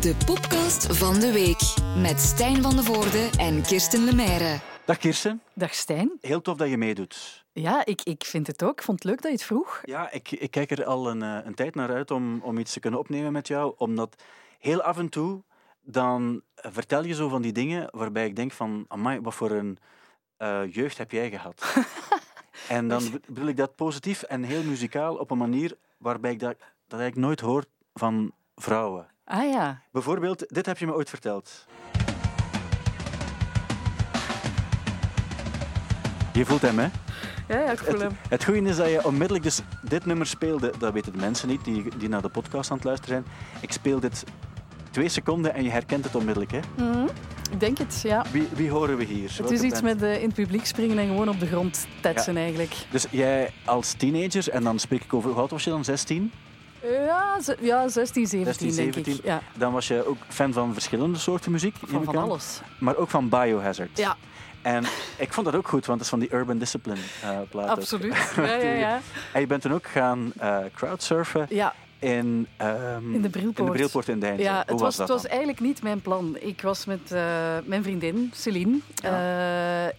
De podcast van de week met Stijn van de Voorde en Kirsten Lemaire. Dag Kirsten, Dag Stijn. heel tof dat je meedoet. Ja, ik, ik vind het ook. Ik vond het leuk dat je het vroeg. Ja, ik, ik kijk er al een, eh, een tijd naar uit om, om iets te kunnen opnemen met jou, omdat heel af en toe dan vertel je zo van die dingen waarbij ik denk van, amai, wat voor een eh, jeugd heb jij gehad? en dan be- bedoel ik dat positief en heel muzikaal op een manier waarbij ik dat, dat eigenlijk nooit hoor van vrouwen. Ah ja. Bijvoorbeeld, dit heb je me ooit verteld. Je voelt hem, hè? Ja, ja, ik voel Het, hem. het goede is dat je onmiddellijk dus dit nummer speelde. Dat weten de mensen niet die, die naar de podcast aan het luisteren zijn. Ik speel dit twee seconden en je herkent het onmiddellijk. Hè? Mhm. Ik denk het, ja. Wie, wie horen we hier? Het Welke is iets band? met eh, in het publiek springen en gewoon op de grond tetsen eigenlijk. Dus jij als teenager, en dan spreek ik over, hoe oud was je dan? 16? Ja, ja 16, 17 16, denk 17. ik. Ja, Dan was je ook fan van verschillende soorten muziek. van van alles. Maar ook van Biohazard. Ja, En ik vond dat ook goed, want het is van die Urban Discipline plaat. ook. absoluut. Ja, ja, ja. En je bent toen ook gaan eh, crowdsurfen ja in, ehm, in de Brilpoort. in de in. Ja, het was, het was eigenlijk niet mijn plan. Ik was met eh, mijn vriendin Celine eh,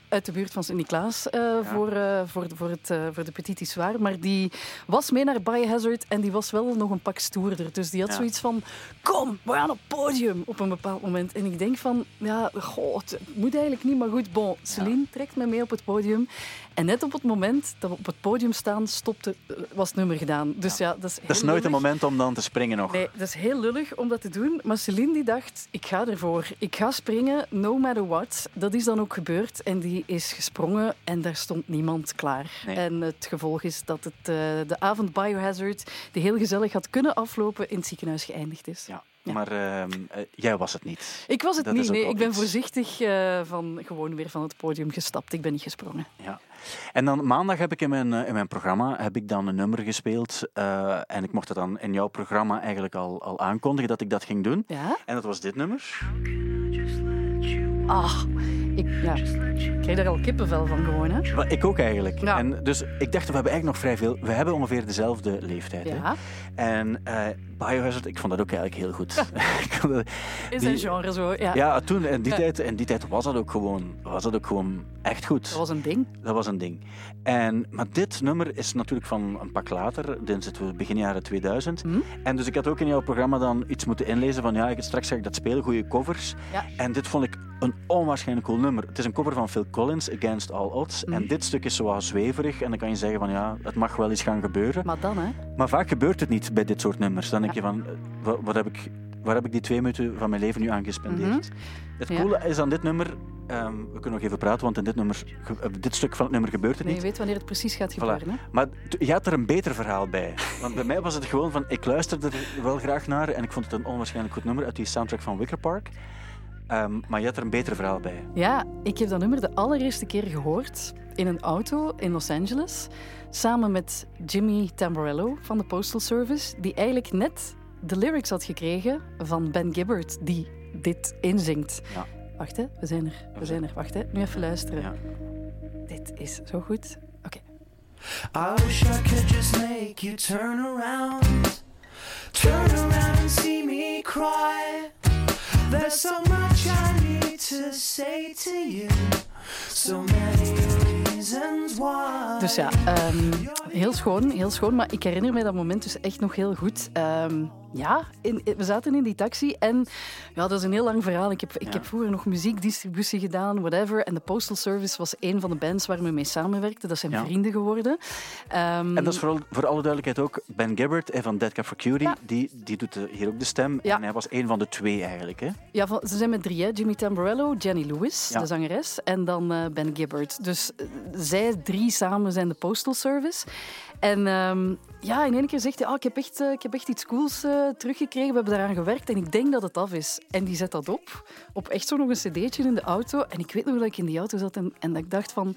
uit de buurt van Sint-Niklaas eh, voor, voor, de- voor, het, voor de Petit. Maar die was mee naar Biohazard en die was wel nog een pak stoerder. Dus die had Ja. zoiets van, kom, we gaan op het podium op een bepaald moment. En ik denk van, ja, goh, het moet eigenlijk niet, maar goed, bon. Celine trekt me mee op het podium. En net op het moment dat we op het podium staan, stopte, was het nummer gedaan. Dus ja, dat is Dat is nooit een lullig. Moment om dan te springen nog. Nee, dat is heel lullig om dat te doen. Maar Celine die dacht, ik ga ervoor. Ik ga springen, no matter what. Dat is dan ook gebeurd. En die is gesprongen en daar stond niemand klaar. Nee. En het gevolg is dat het, eh, de avond Biohazard, die heel gezellig had kunnen aflopen, in het ziekenhuis geëindigd is. Ja. Ja. Maar ehm, eh, jij was het niet. Ik was het Dat niet, nee. Ik ben iets. voorzichtig eh, van gewoon weer van het podium gestapt. Ik ben niet gesprongen. Ja. En dan maandag heb ik in mijn, eh, in mijn programma heb ik dan een nummer gespeeld. en ik mocht het dan in jouw programma eigenlijk al, al aankondigen dat ik dat ging doen. Ja? En dat was dit nummer. Ah, ik, ja. ik krijg daar al kippenvel van gewoon, hè? Maar ik ook eigenlijk. Ja. En dus ik dacht, we hebben eigenlijk nog vrij veel. We hebben ongeveer dezelfde leeftijd. Hè? Ja. En Biohazard, ik vond dat ook eigenlijk heel goed. Is Die- een genre zo, ja. ja, toen, in die, Ja. tijd, in die tijd was dat ook gewoon, was dat ook gewoon echt goed. Dat was een ding. Dat was een ding. En, maar dit nummer is natuurlijk van een pak later. Dan zitten we begin jaren 2000. Hm? En dus ik had ook in jouw programma dan iets moeten inlezen van ja, ik, straks ga ik dat spelen, goede covers. Ja. En dit vond ik een onwaarschijnlijk cool nummer. Het is een cover van Phil Collins, Against All Odds. En dit stuk is zo zweverig. En dan kan je zeggen van ja, het mag wel eens gaan gebeuren. Maar dan, hè? Maar vaak gebeurt het niet bij dit soort nummers. Dan denk je van, eh, wat, wat heb ik, waar heb ik die twee minuten van mijn leven nu aan gespendeerd? Het Mhm. Ja. coole is aan dit nummer, ehm, we kunnen nog even praten, want in dit, nummer, eh, dit stuk van het nummer gebeurt het Nee, niet. je weet wanneer het precies gaat Voilà. gebeuren. Hè? Maar je had er een beter verhaal bij. Want bij mij was het gewoon van, ik luisterde er wel graag naar en ik vond het een onwaarschijnlijk goed nummer uit die soundtrack van Wicker Park. Ehm, maar je had er een beter verhaal bij. Ja, ik heb dat nummer de allereerste keer gehoord in een auto in Los Angeles. Samen met Jimmy Tamborello van de Postal Service, die eigenlijk net de lyrics had gekregen van Ben Gibbard, die dit inzingt. Ja. Wacht, hè, we zijn er. We zijn er. Wacht, hè. nu even luisteren. Ja. Dit is zo goed. Oké. I wish I could just make you turn around. Turn around and see me cry. There's so much I need to say to you. So many. Dus ja, ehm, heel schoon, heel schoon. Maar ik herinner me dat moment dus echt nog heel goed. Ehm, ja, in, we zaten in die taxi en ja, dat is een heel lang verhaal. Ik heb, ik Ja. heb vroeger nog muziekdistributie gedaan, whatever. En de Postal Service was een van de bands waar we mee samenwerkten. Dat zijn Ja. vrienden geworden. Ehm, En dat is vooral, voor alle duidelijkheid ook Ben Gibbard van Dead Cat for Cutie. Ja. Die, die doet hier ook de stem. Ja. En hij was een van de twee eigenlijk. Hè? Ja, van- ze zijn met drie, hè. Jimmy Tamborello, Jenny Lewis, de zangeres, en dan eh, Ben Gibbard. Dus eh, zij drie samen zijn de Postal Service. En ehm, ja, in één keer zegt hij, ah, ik, heb echt, eh, ik heb echt iets cools eh, teruggekregen, we hebben daaraan gewerkt en ik denk dat het af is. En die zet dat op, op echt zo nog een cd'tje in de auto. En ik weet nog dat ik in die auto zat en, en dat ik dacht van,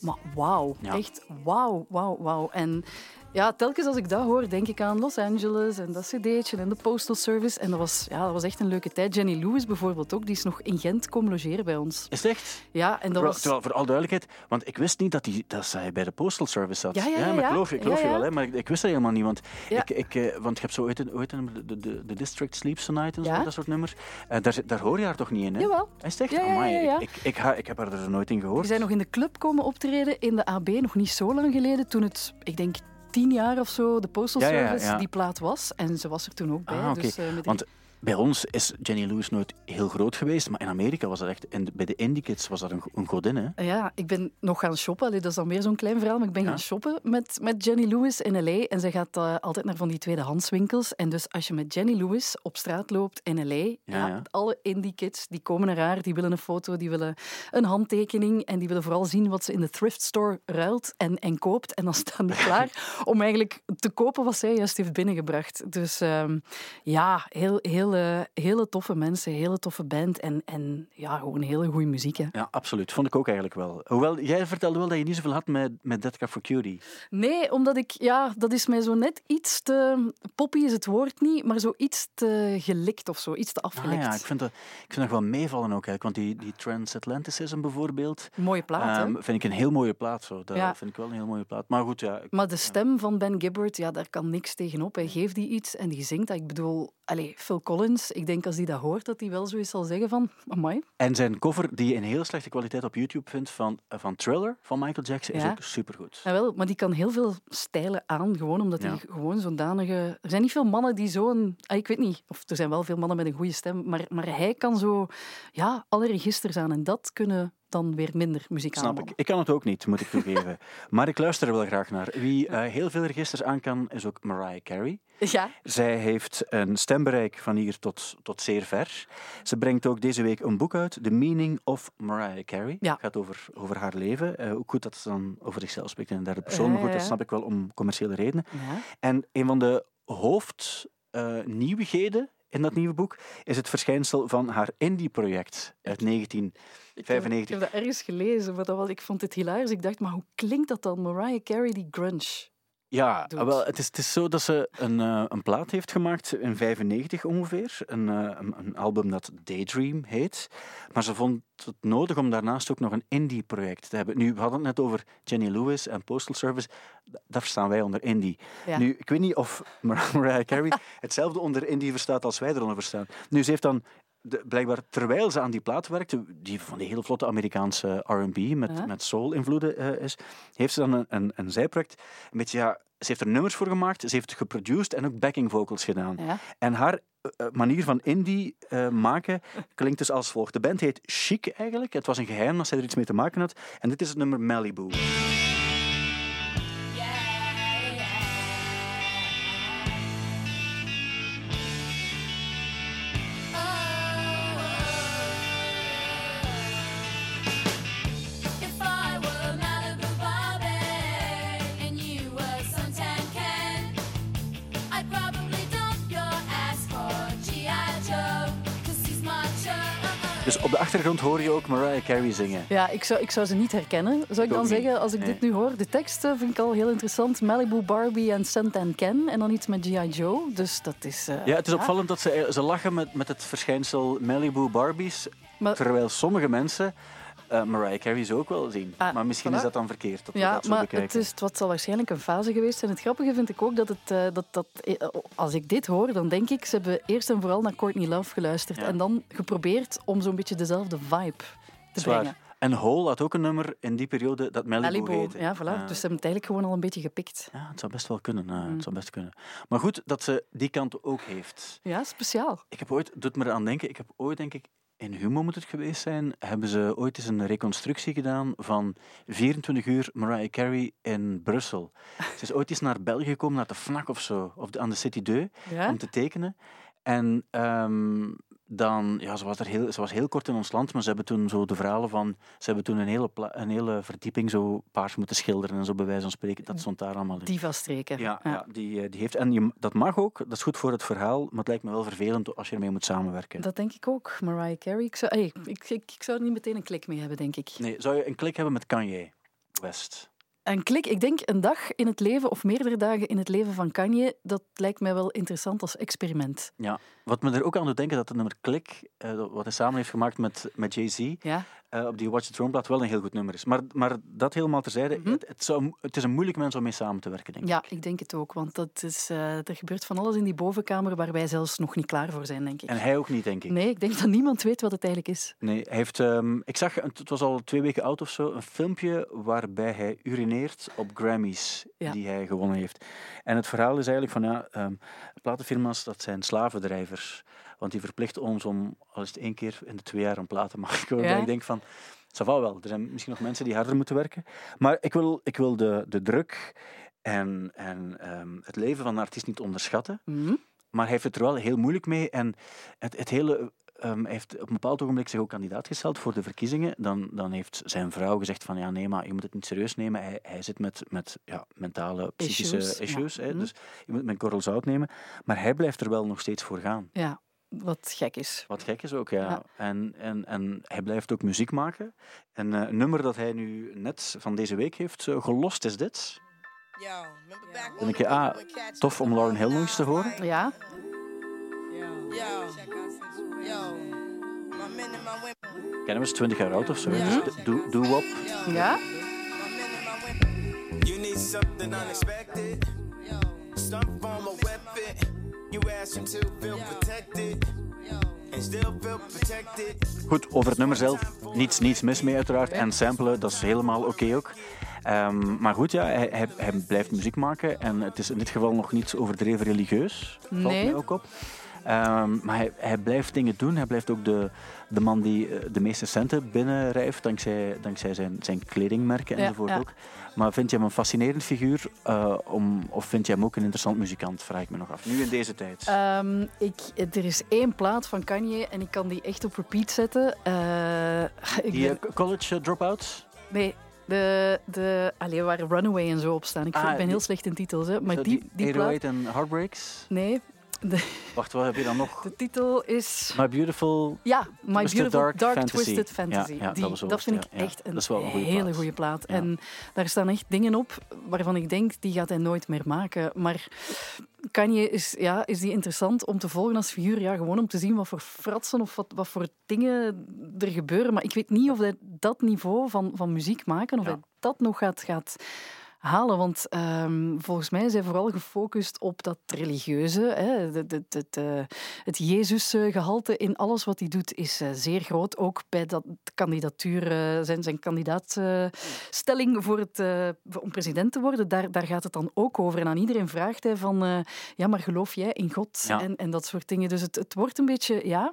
maar wauw, Ja. echt wauw, wauw, wauw. En Ja, telkens als ik dat hoor, denk ik aan Los Angeles en dat cd'tje en de Postal Service. En dat was, ja, dat was echt een leuke tijd. Jenny Lewis bijvoorbeeld ook, die is nog in Gent komen logeren bij ons. Is echt? Ja, en dat was... terwijl, voor alle duidelijkheid, want ik wist niet dat, die, dat zij bij de Postal Service zat. Ja, ja, ja, maar ik ja. geloof, ik geloof Ja, je ja. wel, hè, maar ik, ik wist dat helemaal niet. Want, Ja. ik, ik, eh, want je hebt zo ooit een, ooit een de, de, de District Sleeps Tonight en zo, Ja. dat soort nummers. Eh, daar, daar hoor je haar toch niet in, hè? Jawel. Is echt? Ja, ja, ja, Amai, ja, ja. Ik, ik, ik, ha- ik heb haar er nooit in gehoord. Die zijn nog in de club komen optreden in de AB, nog niet zo lang geleden, toen het, ik denk, tien jaar of zo de Postal Ja, ja, Service ja. die plaat was. En ze was er toen ook bij. Ah, dus, eh, met Want bij ons is Jenny Lewis nooit heel groot geweest, maar in Amerika was dat echt, in de- bij de Indie Kids was dat een, een godin, hè? Ja, ik ben nog gaan shoppen. Allee, dat is dan meer zo'n klein verhaal, maar ik ben Ja. gaan shoppen met, met Jenny Lewis in L.A. En zij gaat eh, altijd naar van die tweedehandswinkels. En dus als je met Jenny Lewis op straat loopt in L.A., ja, ja. alle indie kids die komen naar haar, die willen een foto, die willen een handtekening en die willen vooral zien wat ze in de thrift store ruilt en, en koopt. En dan staan die klaar om eigenlijk te kopen wat zij juist heeft binnengebracht. Dus ehm, ja, heel, hele, hele toffe mensen, hele toffe band en, en ja, gewoon hele goede muziek. Hè. Ja, absoluut. Vond ik ook eigenlijk wel. Hoewel, jij vertelde wel dat je niet zoveel had met, met Dead Cat for Cutie. Nee, omdat ik, ja, dat is mij zo net iets te. Poppy is het woord niet, maar zo iets te gelikt of zo, iets te Ah afgelikt. ja, ik vind, dat, ik vind dat wel meevallen ook eigenlijk. Want die, die Transatlanticism bijvoorbeeld, Mooie plaat, ehm, vind ik een heel mooie plaat. Zo. Dat Ja. vind ik wel een heel mooie plaat. Maar goed, ja. ik- Maar de stem van Ben Gibbard, ja, daar kan niks tegenop. Hij geeft die iets en die zingt dat. Ik bedoel, allez, Phil Collins, ik denk als hij dat hoort, dat hij wel zoiets zal zeggen van, amai. En zijn cover, die je in heel slechte kwaliteit op YouTube vindt, van, eh, van Thriller van Michael Jackson, is ook supergoed. Ja, wel, maar die kan heel veel stijlen aan, gewoon omdat hij Ja. gewoon zo'n danige... Er zijn niet veel mannen die zo'n... ah, Ik weet niet, of er zijn wel veel mannen met een goede stem, maar, maar hij kan zo ja, alle registers aan. En dat kunnen dan weer minder muzikale Snap ik. Ik kan het ook niet, moet ik toegeven. maar ik luister er wel graag naar. Wie eh, heel veel registers aan kan, is ook Mariah Carey. Ja, Zij heeft een stembereik van hier tot, tot zeer ver. Ze brengt ook deze week een boek uit, The Meaning of Mariah Carey. Ja. Het gaat over, over haar leven. Eh, ook goed dat ze dan over zichzelf spreekt in de derde persoon. Maar goed, dat ja. snap ik wel om commerciële redenen. ja. En een van de hoofdnieuwigheden in dat nieuwe boek is het verschijnsel van haar indie-project uit 1995. Ik heb dat ergens gelezen, maar dat was, ik vond het hilarisch. Ik dacht, maar hoe klinkt dat dan? Mariah Carey, die grunge. Ja, doet. wel, het, is, het is zo dat ze een, eh, een plaat heeft gemaakt in 95 ongeveer. Een, eh, een, een album dat Daydream heet. Maar ze vond het nodig om daarnaast ook nog een indie-project te hebben. Nu, we hadden het net over Jenny Lewis en Postal Service. D- Dat verstaan wij onder indie. Ja. Nu, ik weet niet of Mar- Mariah Carey hetzelfde onder indie verstaat als wij eronder verstaan. Nu, ze heeft dan... De, blijkbaar, terwijl ze aan die plaat werkte, die van die hele vlotte Amerikaanse R&B met, met soul-invloeden eh, is, heeft ze dan een, een, een zijproject. Een beetje, ja, ze heeft er nummers voor gemaakt, ze heeft geproduced en ook backing vocals gedaan. Ja. En haar eh, eh, manier van indie eh, maken klinkt dus als volgt. De band heet Chic eigenlijk. Het was een geheim dat zij er iets mee te maken had. En dit is het nummer Malibu. Dus op de achtergrond hoor je ook Mariah Carey zingen. Ja, ik zou, ik zou ze niet herkennen, zou ik dan niet. zeggen, als ik Nee. dit nu hoor. De tekst eh, vind ik al heel interessant. Malibu, Barbie en Santan Ken. En dan iets met G.I. Joe. Dus dat is... eh, Ja, het is opvallend dat ze, ze lachen met, met het verschijnsel Malibu Barbies. Maar- Terwijl sommige mensen eh, Mariah Carey zo ook wel zien. Ah, maar misschien voilà. is dat dan verkeerd. Dat we Ja, dat zo maar bekijken. het, is, het wat zal waarschijnlijk een fase geweest zijn. Het grappige vind ik ook dat, het, eh, dat, dat eh, als ik dit hoor, dan denk ik, ze hebben eerst en vooral naar Courtney Love geluisterd Ja. en dan geprobeerd om zo'n beetje dezelfde vibe te Zwaar. brengen. En Hole had ook een nummer in die periode dat Malibu, Malibu, heette. ja, voilà. Dus ze hebben het eigenlijk gewoon al een beetje gepikt. Ja, het zou best wel kunnen. eh, Mm. Het zou best kunnen. Maar goed dat ze die kant ook heeft. Ja, speciaal. Ik heb ooit, doet me eraan denken, ik heb ooit denk ik, in Humo moet het geweest zijn, hebben ze ooit eens een reconstructie gedaan van 24 uur Mariah Carey in Brussel. Ze is ooit eens naar België gekomen, naar de FNAC of zo, of aan de City 2, Ja? om te tekenen. En ehm, dan, ja, ze was, er heel, ze was heel kort in ons land, maar ze hebben toen zo de verhalen van, ze hebben toen een hele, een hele verdieping zo paars moeten schilderen en zo bij wijze van spreken. Dat stond daar allemaal in. Diva-streken. Ja, ja. die, eh, die heeft. En je, dat mag ook, dat is goed voor het verhaal, maar het lijkt me wel vervelend als je ermee moet samenwerken. Dat denk ik ook. Mariah Carey. Ik zou, hey, ik, ik, ik zou er niet meteen een klik mee hebben, denk ik. Nee, zou je een klik hebben met Kanye West? Een klik, ik denk een dag in het leven of meerdere dagen in het leven van Kanye, dat lijkt mij wel interessant als experiment. Ja. Wat me er ook aan doet denken, dat het nummer Klik, eh, wat hij samen heeft gemaakt met, met Jay-Z, Ja, eh, op die Watch the Throne plaat wel een heel goed nummer is. Maar, maar dat helemaal terzijde, Mhm. het, het, zou, het is een moeilijk mens om mee samen te werken, denk ik. ja, ik denk het ook, want dat is, eh, er gebeurt van alles in die bovenkamer waar wij zelfs nog niet klaar voor zijn, denk ik. En hij ook niet, denk ik. Nee, ik denk dat niemand weet wat het eigenlijk is. Nee, hij heeft, ehm, ik zag, het was al twee weken oud of zo, een filmpje waarbij hij urineert op Grammys Ja. die hij gewonnen heeft. En het verhaal is eigenlijk van, ja, ehm, platenfirma's, dat zijn slavendrijvers. Want die verplichten ons om, al het één keer in de twee jaar een plaat te maken. Waarbij Ja. ik denk van, ça va wel. Er zijn misschien nog mensen die harder moeten werken. Maar ik wil, ik wil de, de druk en, en ehm, het leven van een artiest niet onderschatten. Mhm. Maar hij heeft het er wel heel moeilijk mee. En het, het hele, ehm, hij heeft op een bepaald ogenblik zich ook kandidaat gesteld voor de verkiezingen. Dan, dan heeft zijn vrouw gezegd van ja, nee, maar je moet het niet serieus nemen. Hij, hij zit met, met ja, mentale, psychische Issues, issues. ja. hè, Mhm. Dus je moet het met een korrel zout nemen. Maar hij blijft er wel nog steeds voor gaan. Ja, wat gek is. Wat gek is ook, ja. Ja. En, en, en hij blijft ook muziek maken. En eh, een nummer dat hij nu net van deze week heeft eh, gelost is dit. Dan ik je, ah, tof om Lauryn Hill nog eens te horen. Ja, Kennen we is 20 jaar oud of zo. Ja. Dus do- doo-wop. ja. You need something unexpected. Some form of weapon. You ask him to feel protected. And still feel protected. Goed, over het nummer zelf, niets, niets mis mee uiteraard. En samplen, dat is helemaal oké ook. Ehm, maar goed, ja, hij, hij, hij blijft muziek maken. En het is in dit geval nog niet overdreven religieus. Valt Nee. mij ook op. Ehm, maar hij, hij blijft dingen doen. Hij blijft ook de, de man die eh, de meeste centen binnenrijft, dankzij, dankzij zijn, zijn kledingmerken Ja, enzovoort ja. ook. Maar vind je hem een fascinerend figuur? eh, om, of vind je hem ook een interessant muzikant? Vraag ik me nog af. Nu in deze tijd. Ehm, ik, er is één plaat van Kanye en ik kan die echt op repeat zetten. Eh, ik die ben- eh, college dropouts? nee, de, de, allee, waar Runaway en zo op staan. Ik Ah, ben heel die- slecht in titels, hè, maar die, die plaat... 808 en Heartbreaks? Nee, Wacht, wat heb je dan nog? de titel is... My Beautiful Ja, My Twisted Beautiful Dark Dark, Fantasy. Twisted Fantasy. Ja, ja, Die- dat was wel dat vind ik echt een, goede hele goede plaat. En daar staan echt dingen op waarvan ik denk, die gaat hij nooit meer maken. Maar Kanye is, ja, is die interessant om te volgen als figuur. Ja, gewoon om te zien wat voor fratsen of wat, wat voor dingen er gebeuren. Maar ik weet niet of hij dat niveau van, van muziek maken, of hij dat nog gaat... gaat halen. Want ehm, volgens mij hij vooral gefocust op dat religieuze. Hè. De, de, de, het Jezus-gehalte in alles wat hij doet is eh, zeer groot. Ook bij dat kandidatuur, eh, zijn, zijn kandidaatstelling voor het, eh, om president te worden, daar, daar gaat het dan ook over. En aan iedereen vraagt hij van, ja, maar geloof jij in God? Ja. En, en dat soort dingen. Dus het, het wordt een beetje, ja...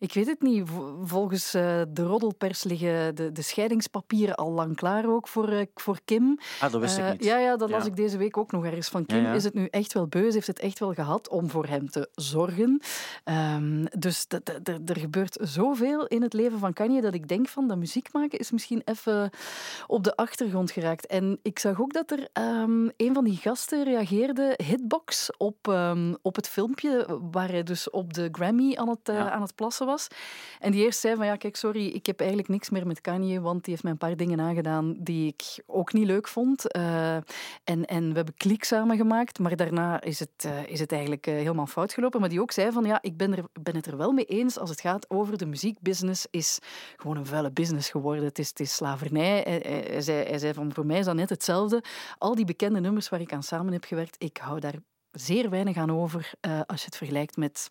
Ik weet het niet. Vo- Volgens eh, de roddelpers liggen de, de scheidingspapieren al lang klaar ook voor, eh, voor Kim. Ah, dat wist Eh, ik niet. Ja, ja, dat las Ja. ik deze week ook nog ergens van. Kim ja. is het nu echt wel beu. Ze heeft het echt wel gehad om voor hem te zorgen. Ehm, dus er gebeurt zoveel in het leven van Kanye dat ik denk van dat muziek maken is misschien even op de achtergrond geraakt. En ik zag ook dat er ehm, een van die gasten reageerde, Hitbox, op, ehm, op het filmpje waar hij dus op de Grammy aan het, eh, aan het plassen was. En die eerst zei van ja, kijk, sorry, ik heb eigenlijk niks meer met Kanye, want die heeft mij een paar dingen aangedaan die ik ook niet leuk vond. Eh, en, en we hebben klik samen gemaakt, maar daarna is het, eh, is het eigenlijk eh, helemaal fout gelopen. Maar die ook zei van ja, ik ben, er, ben het er wel mee eens als het gaat over de muziekbusiness is gewoon een vuile business geworden. Het is, slavernij. Hij, hij- zei, hij zei van voor mij is dat net hetzelfde. Al die bekende nummers waar ik aan samen heb gewerkt, ik hou daar zeer weinig aan over als je het vergelijkt met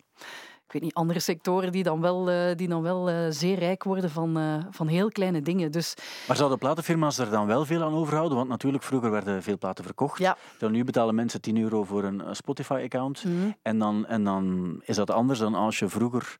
ik weet niet, andere sectoren die dan wel, eh, die dan wel eh, zeer rijk worden van, eh, van heel kleine dingen. Dus Maar zouden platenfirma's er dan wel veel aan overhouden? Want natuurlijk, vroeger werden veel platen verkocht. ja, Dan nu betalen mensen 10 euro voor een Spotify-account. Mhm. En, dan, en dan is dat anders dan als je vroeger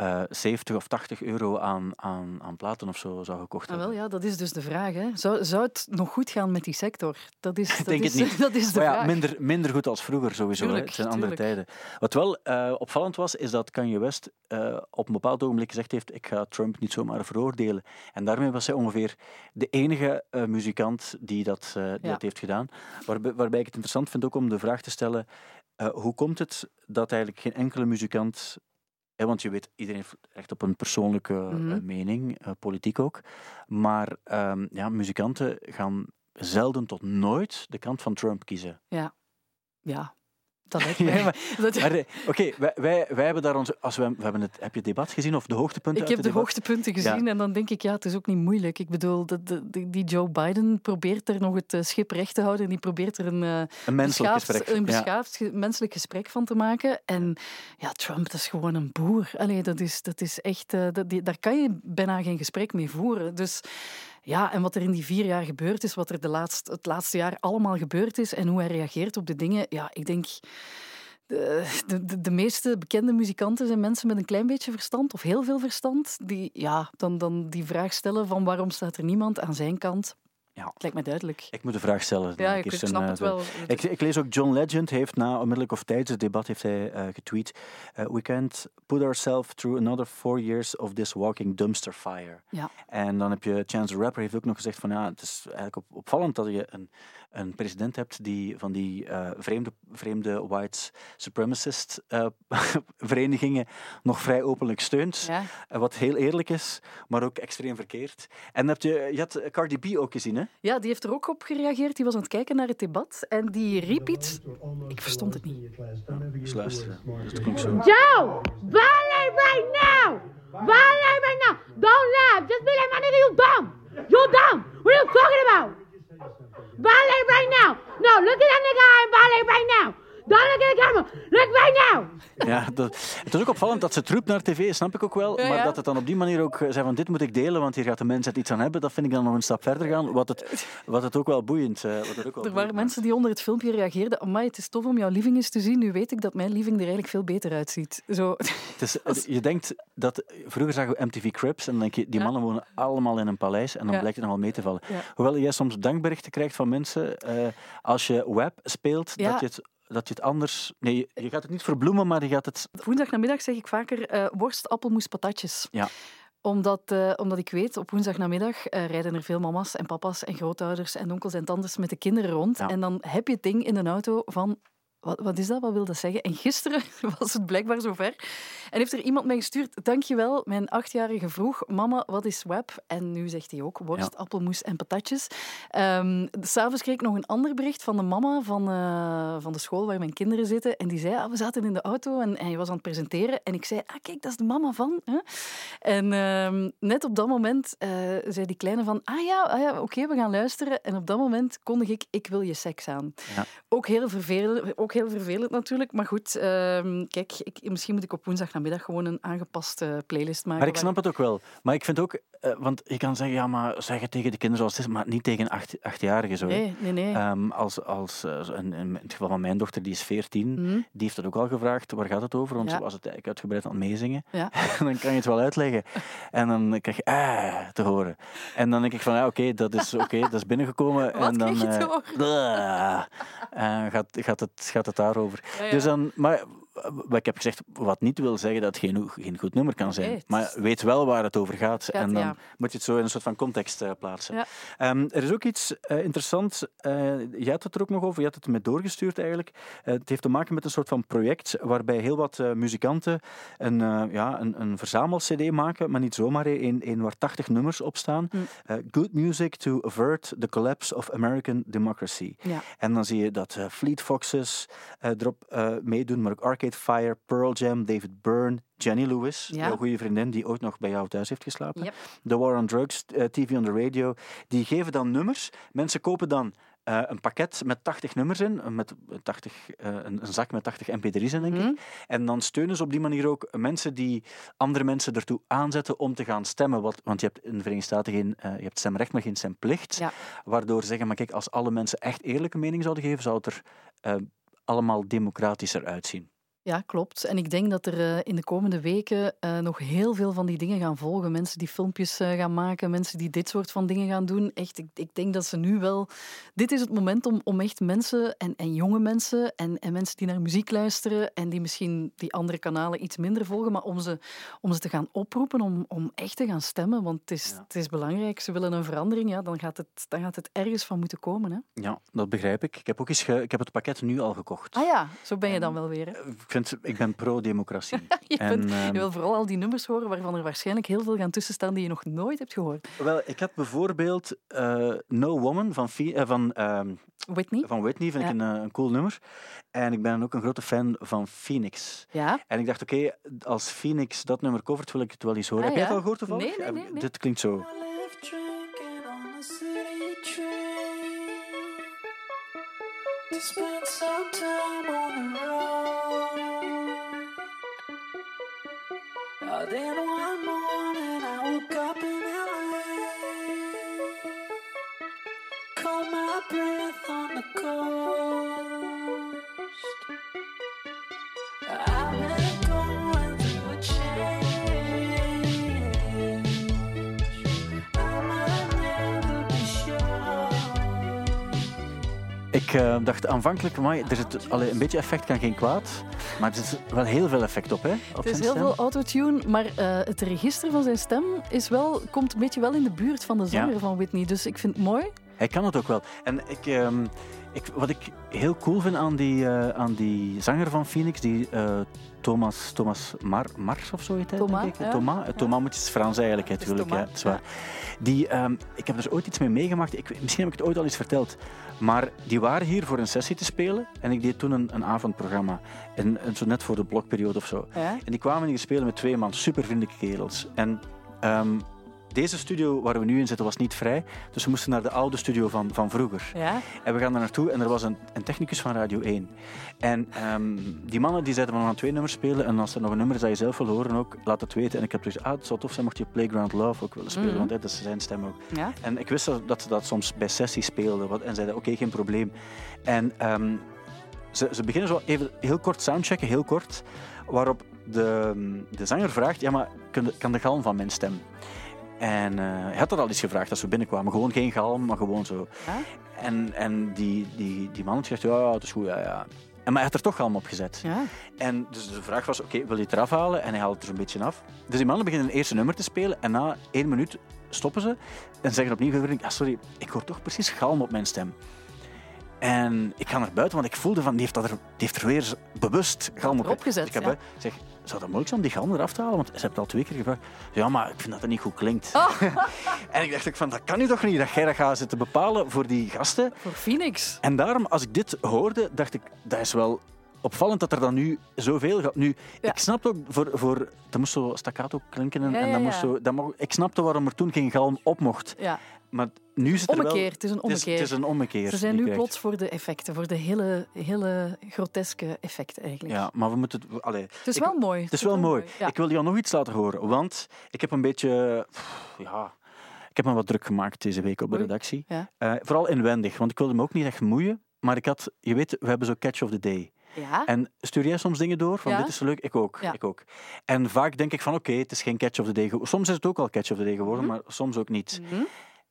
eh 70 of 80 euro aan, aan, aan platen of zo zou gekocht Ah, hebben. wel, ja, dat is dus de vraag. Hè. Zou, zou het nog goed gaan met die sector? Dat is, dat denk is, het niet. Dat is de Maar ja, vraag. minder, minder goed als vroeger sowieso. hè. Tuurlijk, Het zijn andere tuurlijk. tijden. Wat wel eh, opvallend was, is dat Kanye West eh, op een bepaald ogenblik gezegd heeft ik ga Trump niet zomaar veroordelen. En daarmee was hij ongeveer de enige eh, muzikant die, dat, eh, die Ja. dat heeft gedaan. Waarbij, waarbij ik het interessant vind ook om de vraag te stellen eh, hoe komt het dat eigenlijk geen enkele muzikant... want je weet, iedereen heeft recht op een persoonlijke eh, Mhm. mening, eh, politiek ook. Maar ehm, ja, muzikanten gaan zelden tot nooit de kant van Trump kiezen. Ja. Ja, dat lijkt Ja, mij. maar- Dat- Maar eh, oké, wij, wij, wij hebben daar ons... Als we, we hebben het, heb je het debat gezien of de hoogtepunten Ik heb de debat? hoogtepunten gezien en dan denk ik, ja, het is ook niet moeilijk. Ik bedoel, dat die- die Joe Biden probeert er nog het eh, schip recht te houden en die probeert er een, eh, Een menselijk beschaafd, gesprek. een beschaafd menselijk gesprek van te maken. En ja, Trump dat is gewoon een boer. Allee, dat, is, dat is echt, dat, die- daar kan je bijna geen gesprek mee voeren. Dus ja, en wat er in die vier jaar gebeurd is, wat er de laatste, het laatste jaar allemaal gebeurd is en hoe hij reageert op de dingen, ja, ik denk... De, de, de, meeste bekende muzikanten zijn mensen met een klein beetje verstand, of heel veel verstand, die ja, dan, dan die vraag stellen van waarom staat er niemand aan zijn kant. Ja. Het lijkt me duidelijk. Ik moet de vraag stellen. Ja, ik, snap eh, het de- wel. Ik, ik lees ook John Legend heeft na onmiddellijk of tijdens het debat heeft hij eh, getweet eh, We can't put ourselves through another four years of this walking dumpster fire. Ja. En dan heb je Chance the Rapper heeft ook nog gezegd van ja, het is eigenlijk op- opvallend dat je een, een president hebt die van die eh, vreemde, vreemde white supremacist eh, verenigingen nog vrij openlijk steunt. Ja. Eh, wat heel eerlijk is, maar ook extreem verkeerd. En heb je, je had Cardi B ook gezien, hè? Ja, die heeft er ook op gereageerd. Die was aan het kijken naar het debat en die riep iets. Ik verstond het niet. Eens luisteren. Dus het klonk zo. Joe, violate right now. Right now. Don't laugh. Just be like my nigga, you dumb. You dumb. What are you talking about? Violate right now. No, look at that nigga eye and violate right now. Don't look at the camera. Look right now. Ja, dat, het is ook opvallend dat ze het roept naar tv, snap ik ook wel. Ja, Maar ja. dat het dan op die manier ook eh, zei van dit moet ik delen, want hier gaat de mensheid iets aan hebben. Dat vind ik dan nog een stap verder gaan. Wat het, wat het ook wel boeiend eh, wat het ook wel Er boeiend waren mensen die onder het filmpje reageerden. Amai, het is tof om jouw living eens te zien. Nu weet ik dat mijn living er eigenlijk veel beter uitziet. Zo. Het is, je denkt dat... Vroeger zagen we MTV Cribs en dan denk je, die Ja. mannen wonen allemaal in een paleis en dan Ja. blijkt het nog wel mee te vallen. Ja. Hoewel jij soms dankberichten krijgt van mensen eh, als je web speelt, Ja. dat, je het, dat je het anders... Nee, je, gaat het niet verbloemen, maar je gaat het... Woensdagnamiddag zeg ik vaker eh, worst, appelmoes, patatjes. Ja. Omdat, eh, omdat ik weet, op woensdagnamiddag eh, rijden er veel mama's en papa's en grootouders en onkels en tantes met de kinderen rond. Ja. En dan heb je het ding in een auto van... Wat, wat is dat? Wat wil dat zeggen? En gisteren was het blijkbaar zover. En heeft er iemand mij gestuurd... Dankjewel, mijn achtjarige vroeg... Mama, wat is web? En nu zegt hij ook worst, appelmoes en patatjes. Ehm, S'avonds kreeg ik nog een ander bericht van de mama van, eh, van de school waar mijn kinderen zitten. En die zei, ah, we zaten in de auto en, en hij was aan het presenteren. En ik zei, ah kijk, dat is de mama van. Hè? En ehm, net op dat moment eh, zei die kleine van, ah ja, ah, ja oké, we gaan luisteren. En op dat moment kondig ik, ik wil je seks aan. Ja. Ook, heel vervelend, ook heel vervelend natuurlijk. Maar goed, ehm, kijk, ik, misschien moet ik op woensdagnamiddag gewoon een aangepaste playlist maken. Maar ik snap het ook wel. Maar ik vind ook... eh, want je kan zeggen, ja, maar zeg het tegen de kinderen zoals het is, maar niet tegen acht, achtjarigen zo. Nee, nee, nee. Ehm, als, als, eh, in, in het geval van mijn dochter, die is 14, Mhm. die heeft dat ook al gevraagd. Waar gaat het over? Want Ja. ze was het eigenlijk uitgebreid aan het meezingen. Ja. Dan kan je het wel uitleggen. En dan krijg je ah te horen. En dan denk ik van, ja, oké, dat is oké, dat is binnengekomen. Wat en dan eh, eh, gaat, gaat, het, gaat het daarover. Ja, ja. Dus dan, maar wat ik heb gezegd, wat niet wil zeggen dat het geen, geen goed nummer kan zijn. Maar weet wel waar het over gaat. En dan ja. moet je het zo in een soort van context eh, plaatsen. Ja. Ehm, er is ook iets eh, interessants. eh jij had het er ook nog over, je had het me doorgestuurd eigenlijk. Het heeft te maken met een soort van project waarbij heel wat muzikanten een, ja, een, een verzamel-cd maken, maar niet zomaar een, een waar 80 nummers op staan. Eh, Good Music to Avert the Collapse of American Democracy. Ja. En dan zie je dat Fleet Foxes erop meedoen, maar ook Arcade Fire, Pearl Jam, David Byrne, Jenny Lewis, Ja. jouw goede vriendin die ooit nog bij jou thuis heeft geslapen. Yep. The War on Drugs, eh, TV on the Radio. Die geven dan nummers. Mensen kopen dan eh, een pakket met 80 nummers in, eh, met 80, eh, een, een zak met 80 mp3's in, denk Mhm. ik. En dan steunen ze op die manier ook mensen die andere mensen ertoe aanzetten om te gaan stemmen. Wat, want je hebt in de Verenigde Staten geen, eh, je hebt stemrecht, maar geen stemplicht. Ja. Waardoor ze zeggen, maar kijk, als alle mensen echt eerlijke mening zouden geven, zou het er eh, allemaal democratischer uitzien. Ja, klopt. En ik denk dat er eh, in de komende weken eh, nog heel veel van die dingen gaan volgen. Mensen die filmpjes eh, gaan maken, mensen die dit soort van dingen gaan doen. Echt, ik, ik denk dat ze nu wel... Dit is het moment om, om echt mensen, en, en jonge mensen, en, en mensen die naar muziek luisteren, en die misschien die andere kanalen iets minder volgen, maar om ze, om ze te gaan oproepen, om, om echt te gaan stemmen. Want het is, Ja. het is belangrijk. Ze willen een verandering, ja, dan, gaat het, dan gaat het ergens van moeten komen. Hè? Ja, dat begrijp ik. Ik heb ook eens ge- ik heb het pakket nu al gekocht. Ah ja, zo ben je dan wel weer. hè? Ik vind, ik ben pro-democratie. Je, En, bent- je ehm, wil vooral al die nummers horen waarvan er waarschijnlijk heel veel gaan tussenstaan die je nog nooit hebt gehoord. Wel, ik had bijvoorbeeld eh, No Woman van, eh, van, ehm, Whitney? van Whitney, vind ik een, eh, een cool nummer. En ik ben ook een grote fan van Phoenix. Ja? En ik dacht, oké, als Phoenix dat nummer covert, wil ik het wel eens horen. Ah, Heb jij ja? het al gehoord toevallig? Nee, nee, nee, nee. Dit klinkt zo. live drinking on the city train to spend some time Then one morning I woke up in LA. Caught my breath on the coast. Ik eh, dacht aanvankelijk, amai, er zit allee, een beetje effect kan geen kwaad. Maar er zit wel heel veel effect op, hè? Op Het is heel stem. veel autotune, maar eh, het register van zijn stem is wel, komt een beetje wel in de buurt van de zanger Ja. van Whitney. Dus ik vind het mooi. Hij kan het ook wel. En ik, ehm, ik, wat ik heel cool vind aan die, eh, aan die zanger van Phoenix, die eh, Thomas, Thomas Mar, Mars of zo heet hij, Thomas, denk ik. ja. Thomas, Eh, Thomas moet is Frans eigenlijk, hè, natuurlijk. Ja, het is waar. Die, ehm, ik heb er dus ooit iets mee meegemaakt. Ik, misschien heb ik het ooit al eens verteld. Maar die waren hier voor een sessie te spelen. En ik deed toen een, een avondprogramma. En, en zo net voor de blokperiode of zo. Ja? En die kwamen hier spelen met twee man, super vriendelijke kerels. En ehm, deze studio waar we nu in zitten was niet vrij. Dus we moesten naar de oude studio van, van vroeger. Ja? En we gaan daar naartoe en er was een, een technicus van Radio 1. En ehm, die mannen die zeiden we gaan twee nummers spelen. En als er nog een nummer is dat je zelf wil horen ook, laat het weten. En ik heb gezegd, ah, het zou tof zijn mocht je Playground Love ook willen spelen. Mhm. Want hè, dat is zijn stem ook. Ja? En ik wist dat, ze dat soms bij sessies speelden. Wat, en zeiden, oké, geen probleem. En ehm, ze, ze beginnen zo even heel kort soundchecken, heel kort. Waarop de, de zanger vraagt, ja, maar kan de, kan de galm van mijn stem? En eh, hij had dat al eens gevraagd als we binnenkwamen. Gewoon geen galm, maar gewoon zo. En, en die, die, die man gezegd, ja, het is goed, ja, ja. En, maar hij had er toch galm op gezet. Ja? En dus de vraag was, oké, wil je het eraf halen? En hij haalt het er zo'n beetje af. Dus die mannen beginnen een eerste nummer te spelen. En na één minuut stoppen ze en zeggen opnieuw, ja, sorry, ik hoor toch precies galm op mijn stem. En ik ga naar buiten, want ik voelde van, die heeft, dat er, die heeft er weer bewust galm op. erop gezet, Dus ik heb ja. zeg, zou dat mogelijk zijn om die galm eraf te halen? Want ze hebben het al twee keer gevraagd. Ja, maar ik vind dat het niet goed klinkt. Oh. en ik dacht ook van, dat kan nu toch niet, dat jij dat gaat zitten bepalen voor die gasten. Voor Phoenix. En daarom, als ik dit hoorde, dacht ik, dat is wel opvallend dat er dan nu zoveel gaat. Nu, Ja. ik snap ook, voor, voor, dat moest zo staccato klinken en, Ja, en ja, dat moest zo, dat mocht, ik snapte waarom er toen geen galm op mocht. Ja. Maar nu is het er wel... Ommekeer, het is een Het is, ommekeer. het is een ommekeer. Ze zijn nu plots voor de effecten, voor de hele, hele groteske effecten eigenlijk. Ja, maar we moeten... het- Allee, Het is ik- wel mooi. Het is wel mooi. Ja. Ik wil jou nog iets laten horen, want ik heb een beetje... pff, Ja, ik heb me wat druk gemaakt deze week op de redactie. Ja. Eh, vooral inwendig, want ik wilde me ook niet echt moeien. Maar ik had... Je weet, we hebben zo Catch of the Day. Ja? En stuur jij soms dingen door van Ja. dit is leuk? Ik ook, Ja. ik ook. En vaak denk ik van oké, het is geen catch of the day. Soms is het ook al catch of the day geworden, Mhm. maar soms ook niet. Mhm.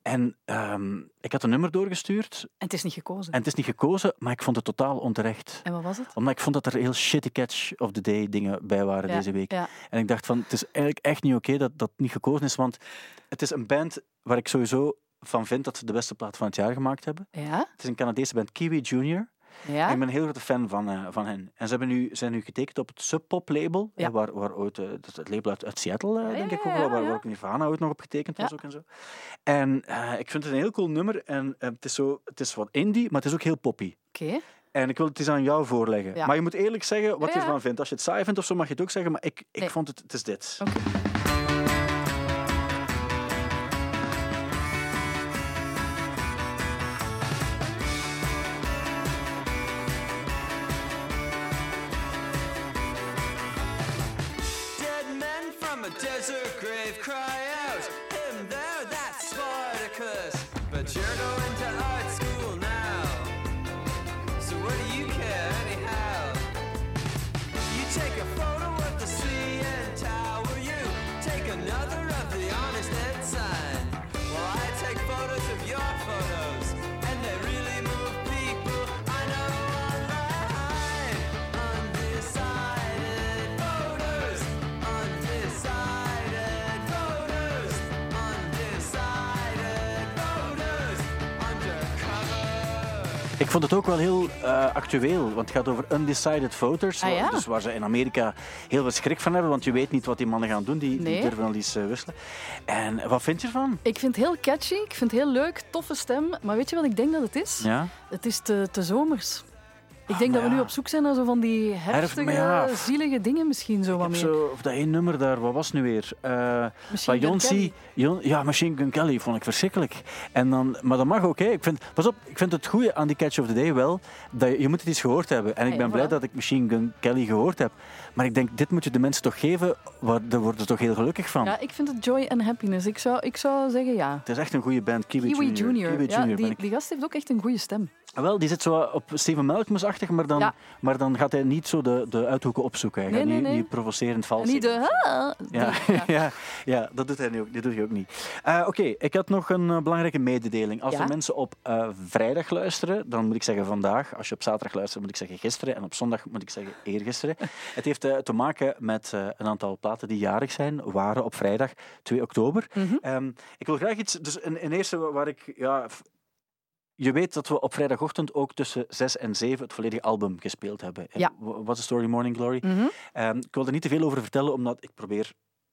En ehm, ik had een nummer doorgestuurd En het is niet gekozen. en het is niet gekozen, maar ik vond het totaal onterecht. En wat was het? Omdat ik vond dat er heel shitty catch of the day dingen bij waren Ja, deze week. Ja. En ik dacht van, het is eigenlijk echt niet oké dat dat niet gekozen is, want het is een band waar ik sowieso van vind dat ze de beste plaat van het jaar gemaakt hebben. Ja? Het is een Canadese band, Kiwi Junior. Ja? Ik ben een heel grote fan van, eh, van hen. En ze hebben nu, zijn nu getekend op het Sub Pop label, Ja. eh, waar, waar ooit, eh, dat is het label uit, uit Seattle, Ja, denk ik ook wel, waar, ook Nirvana ooit nog op getekend was ook en zo. En ik vind het een heel cool nummer en het, is zo, het is wat indie, maar het is ook heel poppy. Oké. En ik wil het eens aan jou voorleggen. Ja. Maar je moet eerlijk zeggen wat je ervan vindt. Als je het saai vindt of zo, mag je het ook zeggen, maar ik, ik Nee. vond het, het is dit. Oké. Ik vond het ook wel heel eh, actueel, want het gaat over undecided voters. Ah, ja? Dus waar ze in Amerika heel veel schrik van hebben, want je weet niet wat die mannen gaan doen. Die, die durven al eens eh, wisselen. En wat vind je ervan? Ik vind het heel catchy, ik vind het heel leuk, toffe stem. Maar weet je wat ik denk dat het is? Ja? Het is te, te zomers. Ik Ah, denk dat maar we nu op zoek zijn naar zo van die herfstige, ja. zielige dingen misschien zo wat meer. zo, of dat één nummer daar, wat was nu weer? Eh Machine Jonsi. Jon- ja, Machine Gun Kelly vond ik verschrikkelijk. En dan, maar dat mag ook. Hè. Ik vind, pas op, ik vind het goede aan die Catch of the Day wel, dat je, je moet het eens gehoord hebben. En ik Ah, ben ja, blij dat ik Machine Gun Kelly gehoord heb. Maar ik denk, dit moet je de mensen toch geven, waar, daar worden ze toch heel gelukkig van. Ja, ik vind het joy and happiness. Ik zou, ik zou zeggen ja. Het is echt een goede band, Kiwi, Kiwi Junior. Junior. Kiwi Junior die, die gast heeft ook echt een goede stem. Ah, Wel, die zit zo op Steven Malcolm-achtig, maar, dan, Ja. maar dan gaat hij niet zo de, de uithoeken opzoeken. Hij Nee, gaat nee, niet, nee. niet provocerend vals En niet de... Ja, ja. ja. ja, dat doet hij nu ook, dat doet hij ook niet. Eh, Oké, ik had nog een eh, belangrijke mededeling. Als er mensen op eh, vrijdag luisteren, dan moet ik zeggen vandaag. Als je op zaterdag luistert, moet ik zeggen gisteren. En op zondag moet ik zeggen eergisteren. Het heeft te maken met een aantal platen die jarig zijn, waren op vrijdag 2 oktober. Mhm. Ehm, ik wil graag iets... Dus een, een eerste waar ik... Ja, je weet dat we op vrijdagochtend ook tussen 6 en 7 het volledige album gespeeld hebben. Ja. Wha- What's the Story Morning Glory? Mhm. Ehm, ik wil er niet te veel over vertellen, omdat ik probeer...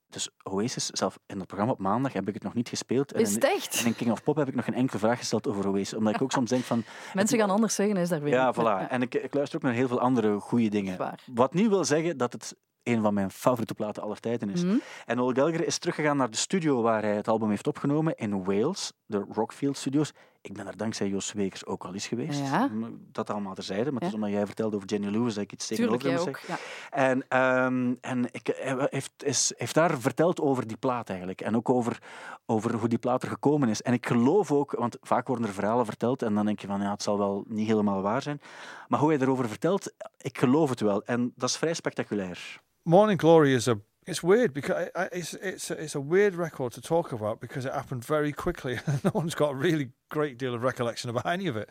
Dus Oasis, zelf in het programma op maandag heb ik het nog niet gespeeld. Is het echt? En in King of Pop heb ik nog geen enkele vraag gesteld over Oasis. Omdat ik ook soms denk van... Mensen gaan anders zeggen, is daar weer. Ja, voilà. En ik, ik luister ook naar heel veel andere goede dingen. Zwaar. Wat niet wil zeggen dat het een van mijn favoriete platen aller tijden is. Mhm. En Noel Gallagher is teruggegaan naar de studio waar hij het album heeft opgenomen in Wales, de Rockfield Studios. Ik ben er dankzij Jos Wekers ook al eens geweest. Ja. Dat allemaal terzijde, maar het is Ja. omdat jij vertelde over Jenny Lewis dat ik iets tegenover hem zeggen. Ja. En, ehm, en ik, hij heeft, is, heeft daar verteld over die plaat eigenlijk. En ook over, over hoe die plaat er gekomen is. En ik geloof ook, want vaak worden er verhalen verteld en dan denk je van ja, het zal wel niet helemaal waar zijn. Maar hoe hij erover vertelt, ik geloof het wel. En dat is vrij spectaculair. Morning Glory is a it's weird because it's it's a, it's a weird record to talk about because it happened very quickly and no one's got a really great deal of recollection about any of it.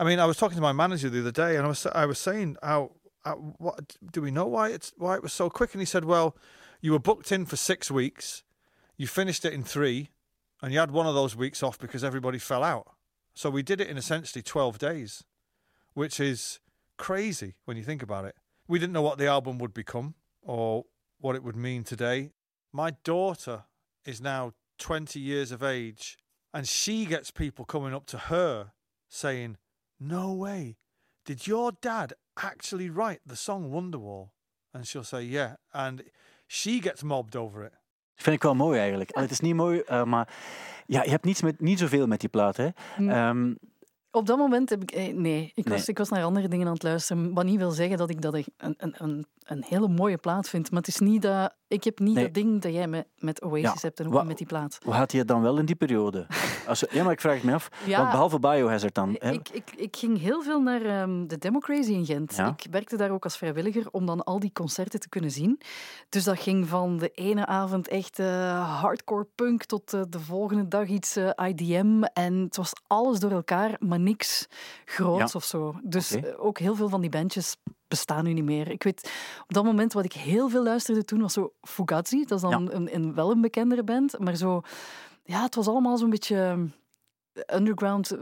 I mean, I was talking to my manager the other day and I was I was saying how, how what do we know why it's why it was so quick and he said, well, you were booked in for six weeks, you finished it in three, and you had one of those weeks off because everybody fell out. So we did it in essentially twelve days, which is crazy when you think about it. We didn't know what the album would become or what it would mean today. My daughter is now 20 years of age and she gets people coming up to her saying, No way, did your dad actually write the song Wonderwall? And she'll say, Yeah. And she gets mobbed over it. Vind ik wel mooi eigenlijk. Allee, Het is niet mooi, eh, maar ja, je hebt niets met, niet zoveel met die plaat. Hè. Hm. Ehm, Op dat moment heb ik... eh, Nee, ik was, ik was naar andere dingen aan het luisteren. Wat niet wil zeggen dat ik dat een, een, een, een hele mooie plaat vind. Maar het is niet dat... Ik heb niet Nee. dat ding dat jij met, met Oasis Ja, hebt en ook met die plaat. hoe had hij het dan wel in die periode? Als, ja, maar ik vraag het me af. Ja. Want behalve Biohazard dan. hè. Ik, ik, ik ging heel veel naar ehm, de Democracy in Gent. Ja. Ik werkte daar ook als vrijwilliger om dan al die concerten te kunnen zien. Dus dat ging van de ene avond echt eh, hardcore punk tot eh, de volgende dag iets IDM. En het was alles door elkaar, maar niks groots Ja. of zo. Dus eh, ook heel veel van die bandjes bestaan nu niet meer. Ik weet, op dat moment wat ik heel veel luisterde toen was zo Fugazi. Dat is dan Ja. een, een, wel een bekendere band, maar zo... Ja, het was allemaal zo'n beetje underground, eh,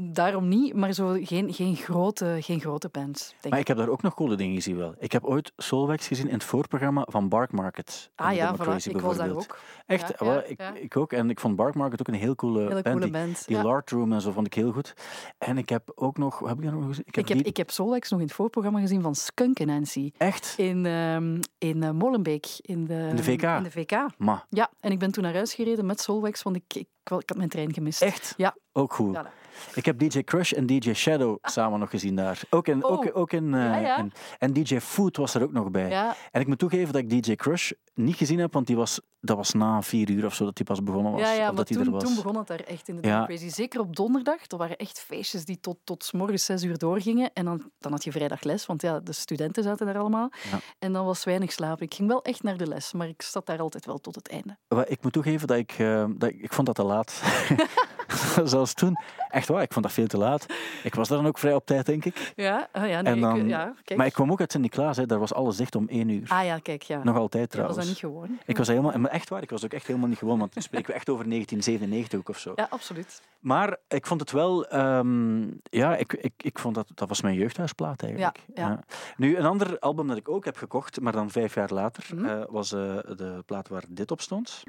daarom niet, maar zo geen, geen, grote, geen grote bands. Denk Maar ik. heb daar ook nog coole dingen gezien wel. Ik heb ooit Solwax gezien in het voorprogramma van Bark Market. Ah ja, Democracy voilà, ik was daar ook. Echt? Ja, ik, ja. ik ook. En ik vond Bark Market ook een heel coole Hele band. coole Die, band. die. Lard Room en zo vond ik heel goed. En ik heb ook nog... Heb ik nog gezien? Ik heb, Ik heb, die- ik heb Solwax nog in het voorprogramma gezien van Skunk en Nancy. Echt? In, ehm, in eh, Molenbeek. In de, In de VK? In de VK. Ma, Ja, en ik ben toen naar huis gereden met Solwax, want ik, ik, ik had mijn trein gemist. echt? Ja. Ook goed. Voilà. Ik heb DJ Crush en DJ Shadow samen nog gezien daar. Ook in... Oh. Ook, ook in, eh, Ja, ja. in- en DJ Food was er ook nog bij. Ja, En ik moet toegeven dat ik DJ Crush niet gezien heb, want die was, dat was na vier uur of zo dat hij pas begonnen was. ja, ja of maar dat hij er toen, was. toen begon het daar echt in de Ja. Democracy. Zeker op donderdag. Er waren echt feestjes die tot, tot 's morgens zes uur doorgingen. En dan, dan had je vrijdag les, want ja, de studenten zaten daar allemaal. Ja. En dan was weinig slapen. Ik ging wel echt naar de les, maar ik zat daar altijd wel tot het einde. Ik moet toegeven dat ik, eh, dat ik, ik vond dat te laat. Zelfs toen. Echt waar, ik vond dat veel te laat. Ik was daar dan ook vrij op tijd, denk ik. Ja, oh ja, nee, en dan, ik, ja, kijk. maar ik kwam ook uit Sint-Niklaas, hè. daar was alles dicht om één uur. Ah ja, kijk, ja. Nog altijd Ik was trouwens. dat niet gewoon. Ik was helemaal, maar echt waar, ik was ook echt helemaal niet gewoon, want dan spreken we echt over 1997 ook of zo. Ja, absoluut. Maar ik vond het wel, ehm, ja, ik, ik, ik vond dat, dat was mijn jeugdhuisplaat eigenlijk. Ja, ja. Nu, een ander album dat ik ook heb gekocht, maar dan vijf jaar later, Mhm. eh, was eh, de plaat waar dit op stond.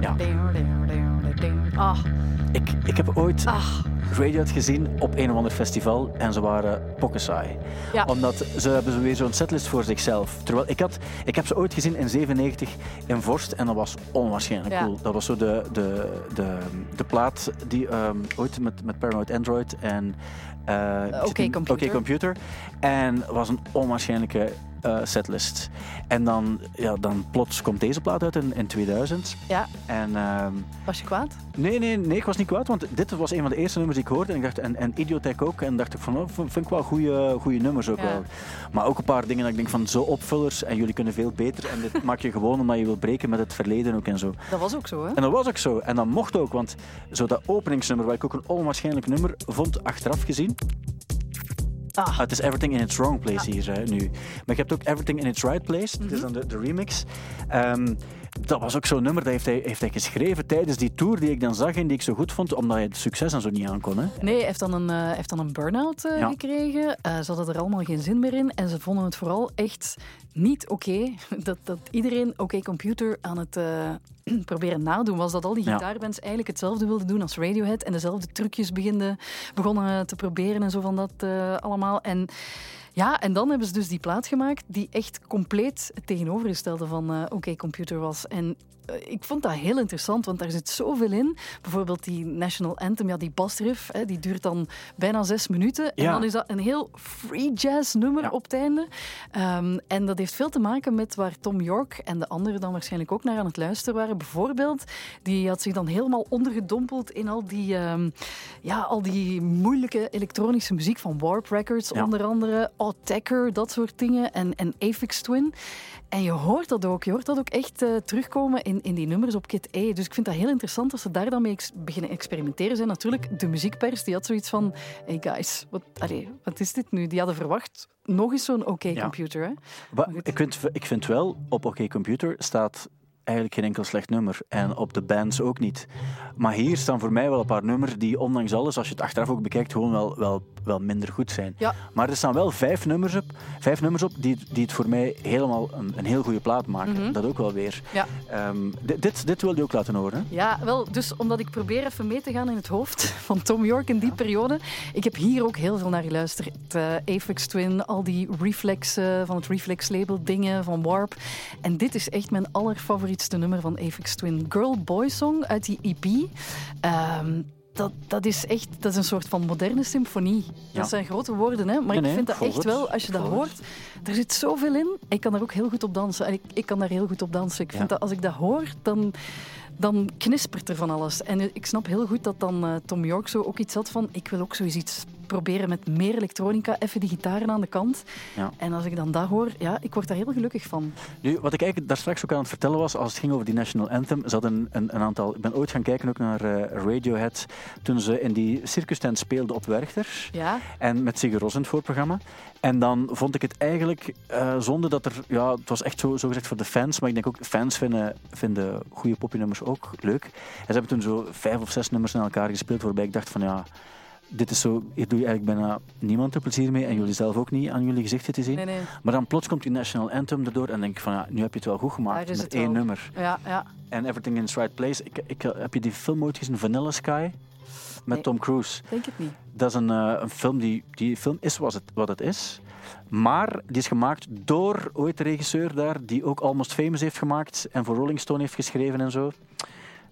Ja. Ah, Ik, ik heb ooit ah. Radiohead gezien op een of ander festival en ze waren pokkensaai. Ja. Omdat ze hebben weer zo'n setlist voor zichzelf. Terwijl ik, had, ik heb ze ooit gezien in 97 in Vorst en dat was onwaarschijnlijk Ja. cool. Dat was zo de, de, de, de plaat die ehm, ooit met, met Paranoid Android en... ik Oké Computer. Oké Computer. En was een onwaarschijnlijke eh, setlist. En dan, ja, dan plots komt deze plaat uit in, in 2000. Ja, En ehm, was je kwaad? Nee, nee, nee, ik was niet kwaad, want dit was een van de eerste nummers hoorde. En ik dacht, en, en Idiotech ook. En dacht ik van, oh, vind vind ik wel goede, goede nummers ook Ja. wel. Maar ook een paar dingen dat ik denk van, zo opvullers en jullie kunnen veel beter. En dit maak je gewoon omdat je wil breken met het verleden ook en zo. Dat was ook zo, hè? En dat was ook zo. En dat mocht ook, want zo dat openingsnummer, waar ik ook een onwaarschijnlijk nummer vond, achteraf gezien. Ah, Ah, het is Everything in its Wrong Place hier eh, nu. Maar je hebt ook Everything in its Right Place. Dat is dan de, de remix. Ehm, dat was ook zo'n nummer dat heeft hij, heeft hij geschreven tijdens die tour die ik dan zag en die ik zo goed vond, omdat hij het succes en zo niet aankon. Hè. Nee, hij heeft dan een, eh, heeft dan een burn-out eh, Ja. gekregen. Eh, ze hadden er allemaal geen zin meer in. En ze vonden het vooral echt niet oké dat, dat iedereen oké computer aan het proberen nadoen was. Dat al die Ja. gitaarbands eigenlijk hetzelfde wilden doen als Radiohead. En dezelfde trucjes beginnen, begonnen te proberen en zo van dat eh, En ja, en dan hebben ze dus die plaat gemaakt die echt compleet het tegenovergestelde van eh oké computer was. En ik vond dat heel interessant, want daar zit zoveel in. Bijvoorbeeld die National Anthem, ja, die basriff, hè, die duurt dan bijna zes minuten. En Ja. dan is dat een heel free jazz nummer Ja. op het einde. Ehm, en dat heeft veel te maken met waar Tom York en de anderen dan waarschijnlijk ook naar aan het luisteren waren. Bijvoorbeeld, die had zich dan helemaal ondergedompeld in al die, ehm, ja, al die moeilijke elektronische muziek van Warp Records, Ja. onder andere Attacker, dat soort dingen, en, en Aphex Twin. En je hoort dat ook. Je hoort dat ook echt eh, terugkomen in, in die nummers op Kit A. Dus ik vind dat heel interessant dat ze daar dan mee ex- beginnen experimenteren zijn. Natuurlijk, de muziekpers die had zoiets van... Hey guys, wat, allee, wat is dit nu? Die hadden verwacht nog eens zo'n oké computer. Hè? Maar ik, vind, ik vind wel, op OK Computer staat eigenlijk geen enkel slecht nummer. En op de bands ook niet. Maar hier staan voor mij wel een paar nummers die, ondanks alles, als je het achteraf ook bekijkt, gewoon wel, wel, wel minder goed zijn. Ja. Maar er staan wel vijf nummers op, vijf nummers op die, die het voor mij helemaal een, een heel goede plaat maken. Mhm. Dat ook wel weer. Ja. Ehm, dit, dit, wil je ook laten horen. hè? Ja, wel, dus omdat ik probeer even mee te gaan in het hoofd van Tom York in die periode. Ik heb hier ook heel veel naar geluisterd. Uh, Aphex Twin, al die Reflex eh, van het Reflex label dingen van Warp. En dit is echt mijn allerfavorietste nummer van Aphex Twin. Girl Boy Song uit die EP. Ehm, dat, dat is echt dat is een soort van moderne symfonie. Ja. Dat zijn grote woorden, hè? maar Nee, ik nee, vind dat echt het. wel, als je dat hoort, er zit zoveel in. Ik kan daar ook heel goed op dansen. En ik, ik kan daar heel goed op dansen. Ik vind dat als ik dat hoor, dan, dan knispert er van alles. En ik snap heel goed dat dan eh, Tom York zo ook iets had van ik wil ook zoiets iets proberen met meer elektronica, even die gitaren aan de kant. Ja. En als ik dan dat hoor, ja, ik word daar heel gelukkig van. Nu, wat ik eigenlijk daar straks ook aan het vertellen was, als het ging over die National Anthem, zat een, een, een aantal... Ik ben ooit gaan kijken ook naar eh, Radiohead, toen ze in die circus tent speelden op Werchter. Ja, En met Sigur Ros in het voorprogramma. En dan vond ik het eigenlijk eh zonde dat er... Ja, het was echt zo, zo gezegd voor de fans. Maar ik denk ook, fans vinden, vinden goede poppynummers ook leuk. En ze hebben toen zo vijf of zes nummers naar elkaar gespeeld, waarbij ik dacht van ja... Dit is zo, hier doe je eigenlijk bijna niemand er plezier mee en jullie zelf ook niet aan jullie gezichten te zien. nee, nee. Maar dan plots komt die National Anthem erdoor en denk ik van ja, nu heb je het wel goed gemaakt is met één wel. nummer. Ja, ja. En Everything in its Right Place. Ik, ik, heb je die film ooit gezien, Vanilla Sky? Met Nee. Tom Cruise. Denk het niet. Dat is een, eh, een film die, die film is wat het, wat het is. Maar die is gemaakt door ooit de regisseur daar, die ook Almost Famous heeft gemaakt en voor Rolling Stone heeft geschreven en zo.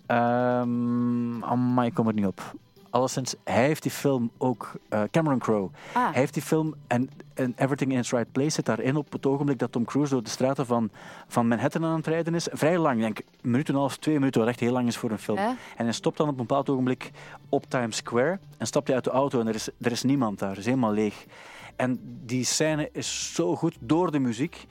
Ehm amai, ik kom er niet op. Alleszins, hij heeft die film ook, eh, Cameron Crowe, Ah, hij heeft die film en, en Everything in its Right Place zit daarin op het ogenblik dat Tom Cruise door de straten van, van Manhattan aan het rijden is. Vrij lang, ik denk een minuut en een half, twee minuten, wat echt heel lang is voor een film. En hij stopt dan op een bepaald ogenblik op Times Square en stapt hij uit de auto en er is, er is niemand daar, het is helemaal leeg. En die scène is zo goed door de muziek.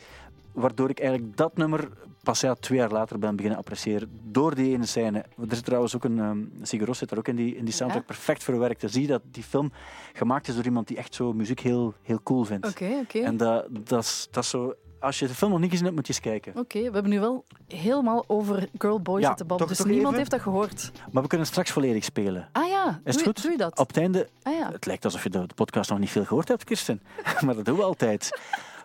waardoor ik eigenlijk dat nummer pas ja, twee jaar later ben beginnen appreciëren. Door die ene scène. Er zit trouwens ook een... Um, Sigur zit er ook in die, in die soundtrack perfect verwerkt. Dan zie je dat die film gemaakt is door iemand die echt zo muziek heel, heel cool vindt. Oké, oké. En dat, dat, is, dat is zo... Als je de film nog niet gezien hebt, moet je eens kijken. Oké, we hebben nu wel helemaal over Girl Boy Ja, zitten babbelen, dus niemand even? heeft dat gehoord. Maar we kunnen straks volledig spelen. Ah ja, Is doe, goed? doe je dat? Op het einde... Ah ja. Het lijkt alsof je de, de podcast nog niet veel gehoord hebt, Kirsten. maar dat doen we altijd.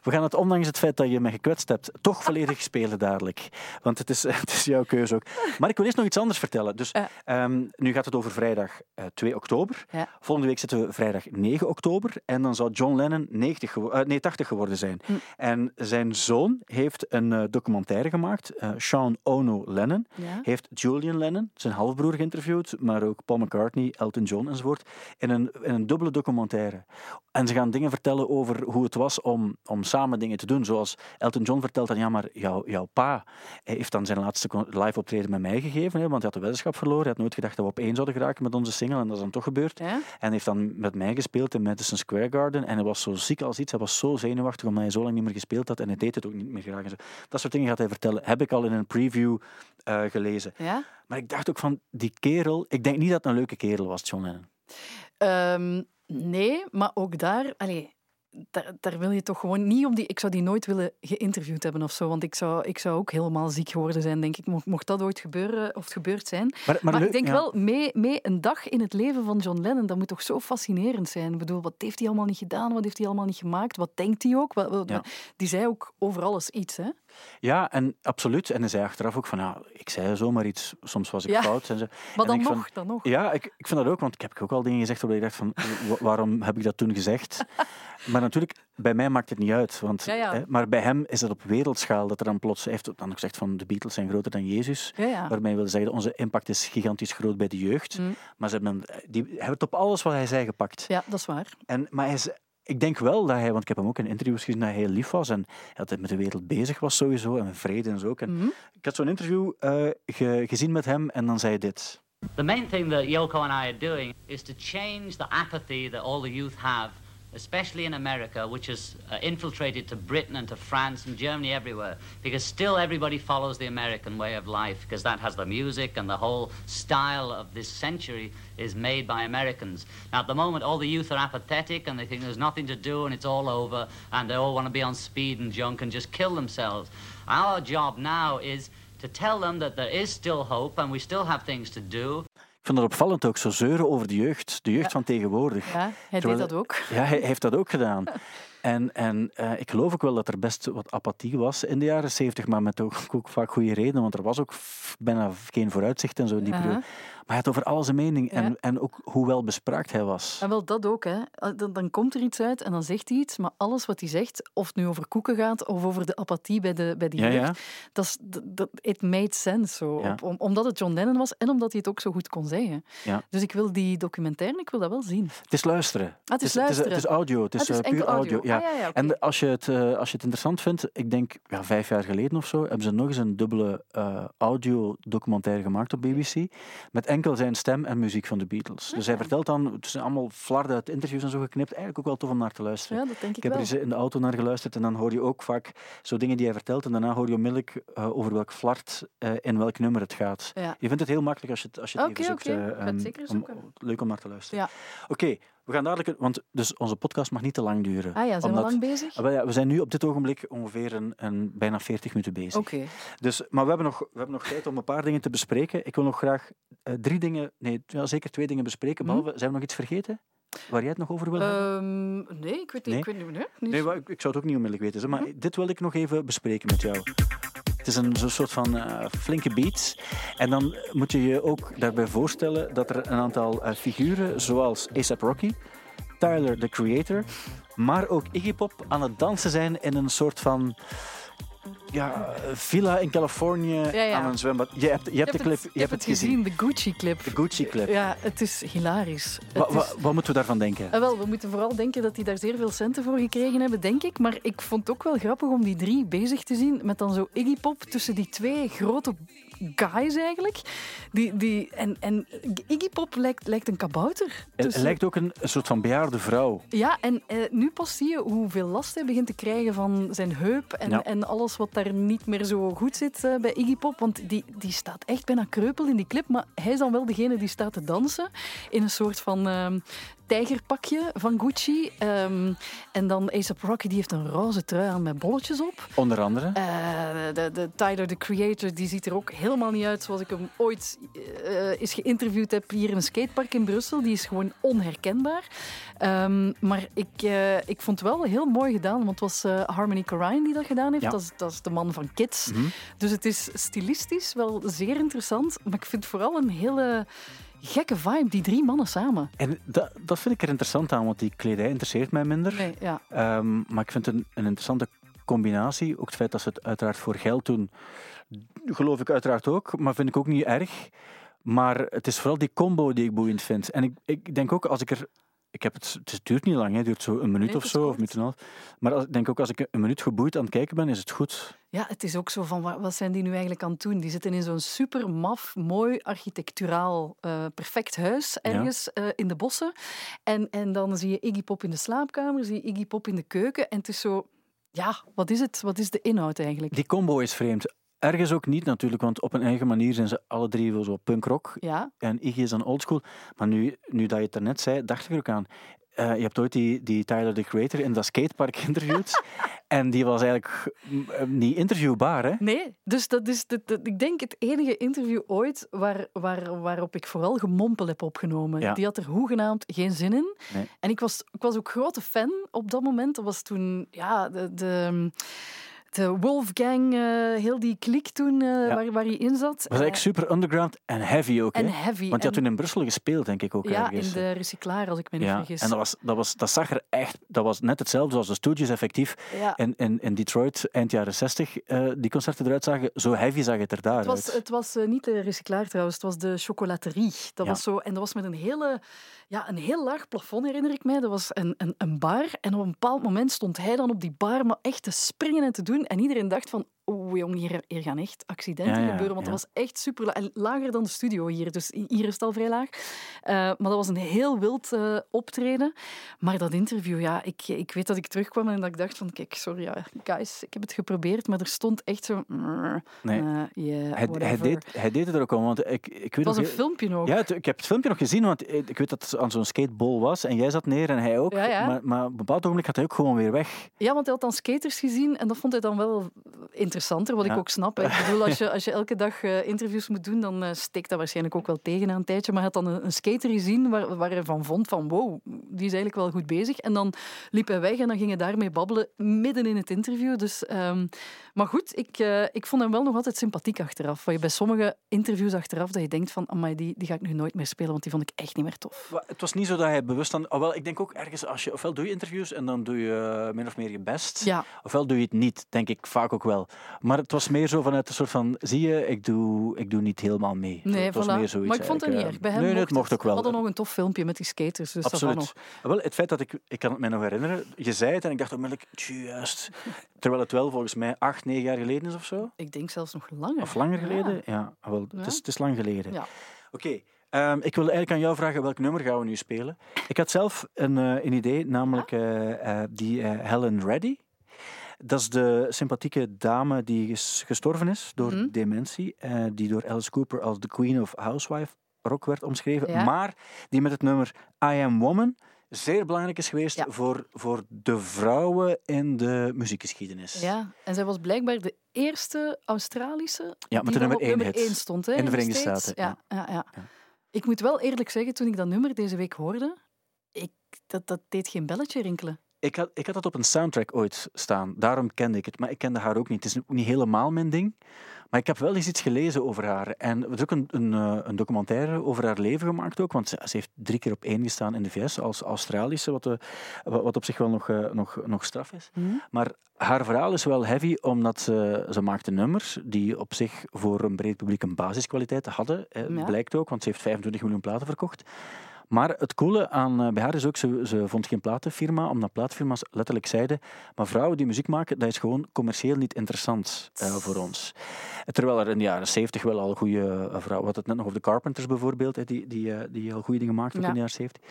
We gaan het, ondanks het feit dat je me gekwetst hebt, toch volledig spelen dadelijk. Want het is, het is jouw keuze ook. Maar ik wil eerst nog iets anders vertellen. Dus ehm, nu gaat het over vrijdag eh, 2 oktober. Ja. Volgende week zitten we vrijdag 9 oktober. En dan zou John Lennon 90 gewo- eh, nee, 80 geworden zijn. Hm. En zijn zoon heeft een eh, documentaire gemaakt. eh, Sean Ono Lennon. Ja. Heeft Julian Lennon, zijn halfbroer, geïnterviewd. Maar ook Paul McCartney, Elton John enzovoort. In een, in een dubbele documentaire. En ze gaan dingen vertellen over hoe het was om, om samen dingen te doen. Zoals Elton John vertelt dan, ja, maar jouw, jouw pa heeft dan zijn laatste live optreden met mij gegeven. Hè, want hij had de weddenschap verloren. Hij had nooit gedacht dat we op één zouden geraken met onze single. En dat is dan toch gebeurd. Ja? En heeft dan met mij gespeeld in Madison Square Garden. En hij was zo ziek als iets. Hij was zo zenuwachtig omdat hij zo lang niet meer gespeeld had. En hij deed het ook niet meer graag. En zo. Dat soort dingen gaat hij vertellen. Heb ik al in een preview eh, gelezen. Ja? Maar ik dacht ook van, die kerel... Ik denk niet dat het een leuke kerel was, John Lennon. Ehm, nee, maar ook daar, allee, daar, daar wil je toch gewoon niet om die. Ik zou die nooit willen geïnterviewd hebben of zo, want ik zou, ik zou ook helemaal ziek geworden zijn, denk ik. Mocht, dat ooit gebeuren of gebeurd zijn. Maar, ik denk ja. wel, mee, mee een dag in het leven van John Lennon, dat moet toch zo fascinerend zijn. Ik bedoel, wat heeft hij allemaal niet gedaan? Wat heeft hij allemaal niet gemaakt? Wat denkt hij ook? Wat, wat- Ja. Die zei ook over alles iets, hè? Ja, en absoluut. En hij zei achteraf ook van, ja, ik zei zomaar iets. Soms was ik Ja. fout. En zo. Maar En dan ik nog, van- dan nog. Ja, ik, ik vind dat ook, want ik heb ook al dingen gezegd waarbij ik dacht van, wa- waarom heb ik dat toen gezegd? Maar natuurlijk, bij mij maakt het niet uit. Want, Ja, ja. Hè, maar bij hem is het op wereldschaal dat er dan plots... Hij heeft dan ook gezegd van, de Beatles zijn groter dan Jezus. Waarmee hij wil zeggen, onze impact is gigantisch groot bij de jeugd. Mm. Maar ze hebben, die hebben het op alles wat hij zei gepakt. Ja, dat is waar. En, maar hij ik denk wel dat hij, want ik heb hem ook in interviews gezien, dat hij heel lief was en altijd met de wereld bezig was sowieso, en met vrede en zo ook. En Mhm. Ik had zo'n interview eh, ge- gezien met hem en dan zei hij dit. The main thing that Yoko and I are doing is to change the apathy that all the youth have, especially in America, which has uh, infiltrated to Britain and to France and Germany everywhere. Because still everybody follows the American way of life, because that has the music and the whole style of this century is made by Americans. Now, at the moment, all the youth are apathetic and they think there's nothing to do and it's all over, and they all want to be on speed and junk and just kill themselves. Our job now is to tell them that there is still hope and we still have things to do. Ik vond het opvallend ook, zo zeuren over de jeugd, de jeugd van tegenwoordig. Ja, hij Terwijl- deed dat ook. Ja, hij heeft dat ook gedaan. En, en eh, ik geloof ook wel dat er best wat apathie was in de jaren zeventig, maar met ook, ook vaak goede redenen, want er was ook bijna geen vooruitzicht en zo in die periode. Hij had over alles een mening en, Ja. en ook hoe wel bespraakt hij was. En wel dat ook, hè. Dan, dan komt er iets uit en dan zegt hij iets, maar alles wat hij zegt, of het nu over koeken gaat of over de apathie bij de, bij de Ja, jeugd, ja. dat is, dat, it made sense. Zo. Ja. Op- om, omdat het John Lennon was en omdat hij het ook zo goed kon zeggen. Ja. Dus ik wil die documentaire, ik wil dat wel zien. Het is luisteren. het is luisteren. Het is, audio. Het is, Ah, het is eh, puur audio. Ja. Ah. En als je, het, eh, als je het interessant vindt, ik denk ja, vijf jaar geleden of zo, hebben ze nog eens een dubbele eh audio-documentaire gemaakt op BBC. Met enkel zijn stem en muziek van de Beatles. Dus hij vertelt dan, het zijn allemaal flarden uit interviews en zo geknipt. Eigenlijk ook wel tof om naar te luisteren. Ja, dat denk ik Ik heb er eens in de auto naar geluisterd en dan hoor je ook vaak zo dingen die hij vertelt. En daarna hoor je onmiddellijk eh, over welk flart eh, in welk nummer het gaat. Ja. Je vindt het heel makkelijk als je het, als je het even zoekt. om- zoeken. leuk om naar te luisteren. Ja. Oké, we gaan dadelijk... Want dus onze podcast mag niet te lang duren. Ah ja, zijn we lang bezig? Ah, we zijn nu op dit ogenblik ongeveer een, een bijna 40 minuten bezig. Oké. Dus, maar we hebben, nog, we hebben nog tijd om een paar dingen te bespreken. Ik wil nog graag eh, drie dingen, nee, ja, zeker twee dingen bespreken. Mhm. Behalve, zijn we nog iets vergeten? Waar jij het nog over wil hebben? Ehm, nee, ik weet niet. Nee? Ik weet niet. Nee, niet Nee, maar ik, ik zou het ook niet onmiddellijk weten. Maar Mhm. dit wil ik nog even bespreken met jou. Het is een soort van eh, flinke beat. En dan moet je je ook daarbij voorstellen dat er een aantal eh, figuren, zoals A$AP Rocky, Tyler, the Creator, maar ook Iggy Pop aan het dansen zijn in een soort van ja, villa in Californië Ja, ja. aan een zwembad. Je hebt, je hebt de clip, het, je hebt het gezien. de Gucci-clip. De Gucci-clip. Ja, het is hilarisch. Het wa- is- wat moeten we daarvan denken? Ah, wel, we moeten vooral denken dat die daar zeer veel centen voor gekregen hebben, denk ik. Maar ik vond het ook wel grappig om die drie bezig te zien met dan zo Iggy Pop tussen die twee grote guys eigenlijk. Die, die, en, en Iggy Pop lijkt, lijkt een kabouter. Het tussen- lijkt ook een, een soort van bejaarde vrouw. Ja, en eh, nu pas zie je hoeveel last hij begint te krijgen van zijn heup en, Ja. en alles wat daar niet meer zo goed zit eh, bij Iggy Pop. Want die, die staat echt bijna kreupel in die clip, maar hij is dan wel degene die staat te dansen in een soort van ehm, tijgerpakje van Gucci. Ehm, en dan A$AP Rocky, die heeft een roze trui aan met bolletjes op. Onder andere. Eh, de, de Tyler, de creator, die ziet er ook helemaal niet uit zoals ik hem ooit eh eens geïnterviewd heb hier in een skatepark in Brussel. Die is gewoon onherkenbaar. Ehm, maar ik, eh, ik vond het wel heel mooi gedaan, want het was eh, Harmony Korine die dat gedaan heeft. Ja. Dat, is, dat is de man van Kids. Mhm. Dus het is stilistisch wel zeer interessant, maar ik vind het vooral een hele gekke vibe, die drie mannen samen. En dat, dat vind ik er interessant aan, want die kledij interesseert mij minder. Nee, ja. Ehm, maar ik vind het een, een interessante combinatie. Ook het feit dat ze het uiteraard voor geld doen, geloof ik uiteraard ook, maar vind ik ook niet erg. Maar het is vooral die combo die ik boeiend vind. En ik, ik denk ook als ik er. Ik heb het, het duurt niet lang, hè, het duurt zo een minuut Nee, of zo, of minuut en een half. Maar als, ik denk ook als ik een minuut geboeid aan het kijken ben, is het goed. Ja, het is ook zo van, wa- wat zijn die nu eigenlijk aan het doen? Die zitten in zo'n super maf, mooi, architecturaal, eh, perfect huis ergens eh, in de bossen. En, en dan zie je Iggy Pop in de slaapkamer, zie je Iggy Pop in de keuken. En het is zo, ja, wat is het? Wat is de inhoud eigenlijk? Die combo is vreemd. Ergens ook niet natuurlijk, want op een eigen manier zijn ze alle drie wel zo punkrock. Ja, En Iggy is dan oldschool. Maar nu, nu dat je het er net zei, dacht ik er ook aan. Eh, je hebt ooit die, die Tyler, the Creator, in dat skatepark interviewd. en die was eigenlijk mm, eh, niet interviewbaar, hè? nee. Dus dat is, de, de- ik denk, het enige interview ooit waar, waar, waarop ik vooral gemompel heb opgenomen. Ja. Die had er hoegenaamd geen zin in. Nee. En ik was, ik was ook grote fan op dat moment. Dat was toen ja, de, de, de Wolfgang, eh, heel die kliek toen eh, Ja. waar, waar hij in zat. was eigenlijk super underground en heavy ook, en hè? heavy. Want die had en- toen in Brussel gespeeld, denk ik ook ja, ergens. in de recyclaar, als ik me niet ja, vergis. en dat, was, dat, was, dat zag er echt... Dat was net hetzelfde als de Stooges effectief. ja. In, in, in Detroit, eind jaren 60, eh, die concerten eruit zagen. Zo heavy zag het er daar Het was, uit. het was eh, niet de recyclaar trouwens, het was de chocolaterie. Dat was zo, en dat was met een, hele, ja, een heel laag plafond, herinner ik mij. Dat was een, een, een bar. En op een bepaald moment stond hij dan op die bar, maar echt te springen en te doen. En iedereen dacht van, oeh jong, hier, hier gaan echt accidenten Ja, ja, gebeuren. Want ja. dat was echt super lager dan de studio hier. Dus hier is het al vrij laag. Eh, maar dat was een heel wild eh, optreden. Maar dat interview, ja, ik, ik weet dat ik terugkwam en dat ik dacht van, kijk, sorry, ja, guys, ik heb het geprobeerd. Maar er stond echt zo... Nee. eh, yeah, hij, deed, hij deed het er ook om, want ik, ik weet Het was nog een filmpje ook. Ja, het- ik heb het filmpje nog gezien, want ik weet dat het aan zo'n skateball was en jij zat neer en hij ook. Ja, ja. Maar, maar op een bepaald ogenblik gaat hij ook gewoon weer weg. Ja, want hij had dan skaters gezien en dat vond hij dan wel interessanter, wat ik ook snap. Ik bedoel, als je, als je elke dag eh, interviews moet doen, dan eh, steekt dat waarschijnlijk ook wel tegen na een tijdje. Maar hij had dan een, skater gezien waar, waar hij van vond van wow, die is eigenlijk wel goed bezig. En dan liep hij weg en dan ging hij daarmee babbelen midden in het interview. Dus, ehm, maar goed, ik, eh, ik vond hem wel nog altijd sympathiek achteraf. Waar je bij sommige interviews achteraf dat je denkt van, amai, die, die ga ik nu nooit meer spelen, want die vond ik echt niet meer tof. Het was niet zo dat hij bewust aan... Alhoewel, ik denk ook ergens, als je, ofwel doe je interviews en dan doe je min of meer je best. Ja, Ofwel doe je het niet, denk ik vaak ook wel. Maar het was meer zo vanuit een soort van, zie je, ik doe, ik doe niet helemaal mee. Nee, het was voilà. meer zoiets maar ik vond het niet eigenlijk, erg. Bij hem nee, nee, mocht het mocht ook wel. We hadden nog een tof filmpje met die skaters, dus dat Absoluut. nog. Wel, het feit dat ik, ik kan het mij nog herinneren, je zei het en ik dacht onmiddellijk, juist. Terwijl het wel volgens mij acht, negen jaar geleden is of zo. Ik denk zelfs nog langer. Of langer geleden? Ja, wel, Ja. Het, is, het is lang geleden. Ja. Oké, ehm, ik wil eigenlijk aan jou vragen welk nummer gaan we nu spelen. Ik had zelf een, eh, een idee, namelijk eh, eh, die Helen Reddy. Dat is de sympathieke dame die is gestorven is door Mhm. dementie, eh, die door Alice Cooper als de Queen of Housewife rock werd omschreven, Ja. maar die met het nummer I Am Woman zeer belangrijk is geweest Ja. voor, voor de vrouwen in de muziekgeschiedenis. Ja, en zij was blijkbaar de eerste Australische Ja, met die de nummer op één nummer hit. één stond. Hè, In de de Verenigde. Staten, ja. Ja, Ja. Ik moet wel eerlijk zeggen, toen ik dat nummer deze week hoorde, ik, dat, dat deed geen belletje rinkelen. Ik had, ik had dat op een soundtrack ooit staan. Daarom kende ik het. Maar ik kende haar ook niet. Het is niet helemaal mijn ding. Maar ik heb wel eens iets gelezen over haar. En er is ook een, een, eh, een documentaire over haar leven gemaakt ook. Want ze, ze heeft drie keer op één gestaan in de VS als Australische. Wat, de, wat op zich wel nog, eh, nog, nog straf is. Maar haar verhaal is wel heavy, omdat ze, ze maakte nummers die op zich voor een breed publiek een basiskwaliteit hadden. Ja. Blijkt ook, want ze heeft 25 miljoen platen verkocht. Maar het coole aan, eh, bij haar is ook, ze, ze vond geen platenfirma, omdat platenfirma's letterlijk zeiden, maar vrouwen die muziek maken, dat is gewoon commercieel niet interessant eh, voor ons. Terwijl er in de jaren 70 wel al goede vrouwen, we hadden het net nog over de Carpenters bijvoorbeeld, hè, die, die, eh, die al goede dingen maakten Ja. in de jaren 70.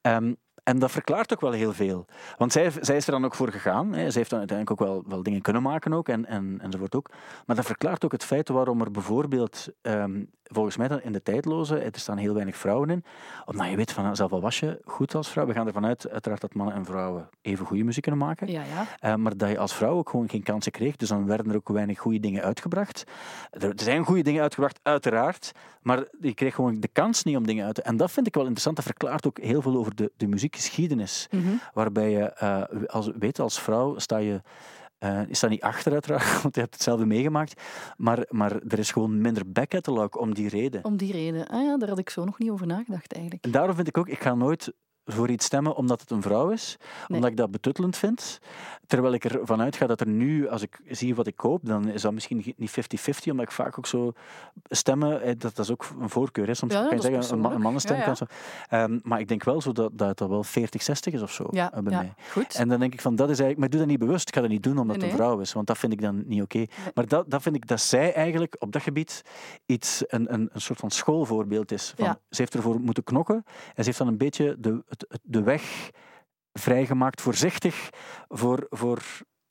Ehm, en dat verklaart ook wel heel veel. Want zij, zij is er dan ook voor gegaan. Hè. Ze heeft dan uiteindelijk ook wel, wel dingen kunnen maken ook, en, en, enzovoort ook. Maar dat verklaart ook het feit waarom er bijvoorbeeld, ehm, volgens mij dan in de tijdloze, er staan heel weinig vrouwen in. Omdat je weet, van, zelf al was je goed als vrouw. We gaan ervan uit uiteraard dat mannen en vrouwen even goede muziek kunnen maken. Ja, ja. Eh, maar dat je als vrouw ook gewoon geen kansen kreeg. Dus dan werden er ook weinig goede dingen uitgebracht. Er, zijn goede dingen uitgebracht, uiteraard. Maar je kreeg gewoon de kans niet om dingen uit te... En dat vind ik wel interessant. Dat verklaart ook heel veel over de, de muziekgeschiedenis. Mhm. Waarbij je, eh, als, weet, als vrouw sta je... eh is dat niet achter uiteraard, want je hebt hetzelfde meegemaakt. Maar, maar er is gewoon minder back-catalog om die reden. Om die reden. Ah ja, daar had ik zo nog niet over nagedacht eigenlijk. En daarom vind ik ook, ik ga nooit voor iets stemmen omdat het een vrouw is, Nee. omdat ik dat betuttelend vind. Terwijl ik ervan uitga dat er nu, als ik zie wat ik koop, dan is dat misschien niet 50-50, omdat ik vaak ook zo stemmen, dat, dat is ook een voorkeur. Hè. Soms Ja, kan je is zeggen, een, een mannenstem Ja, kan zo. Ehm, maar ik denk wel zo dat, dat wel 40-60 is of zo eh, bij ja, mij. goed. En dan denk ik van, dat is eigenlijk, maar ik doe dat niet bewust. Ik ga dat niet doen omdat Nee, het een vrouw is, want dat vind ik dan niet oké. Maar dat, dat vind ik dat zij eigenlijk op dat gebied iets, een, een, een soort van schoolvoorbeeld is. Van, Ja. Ze heeft ervoor moeten knokken en ze heeft dan een beetje de, het- de weg vrijgemaakt, voorzichtig, voor, voor,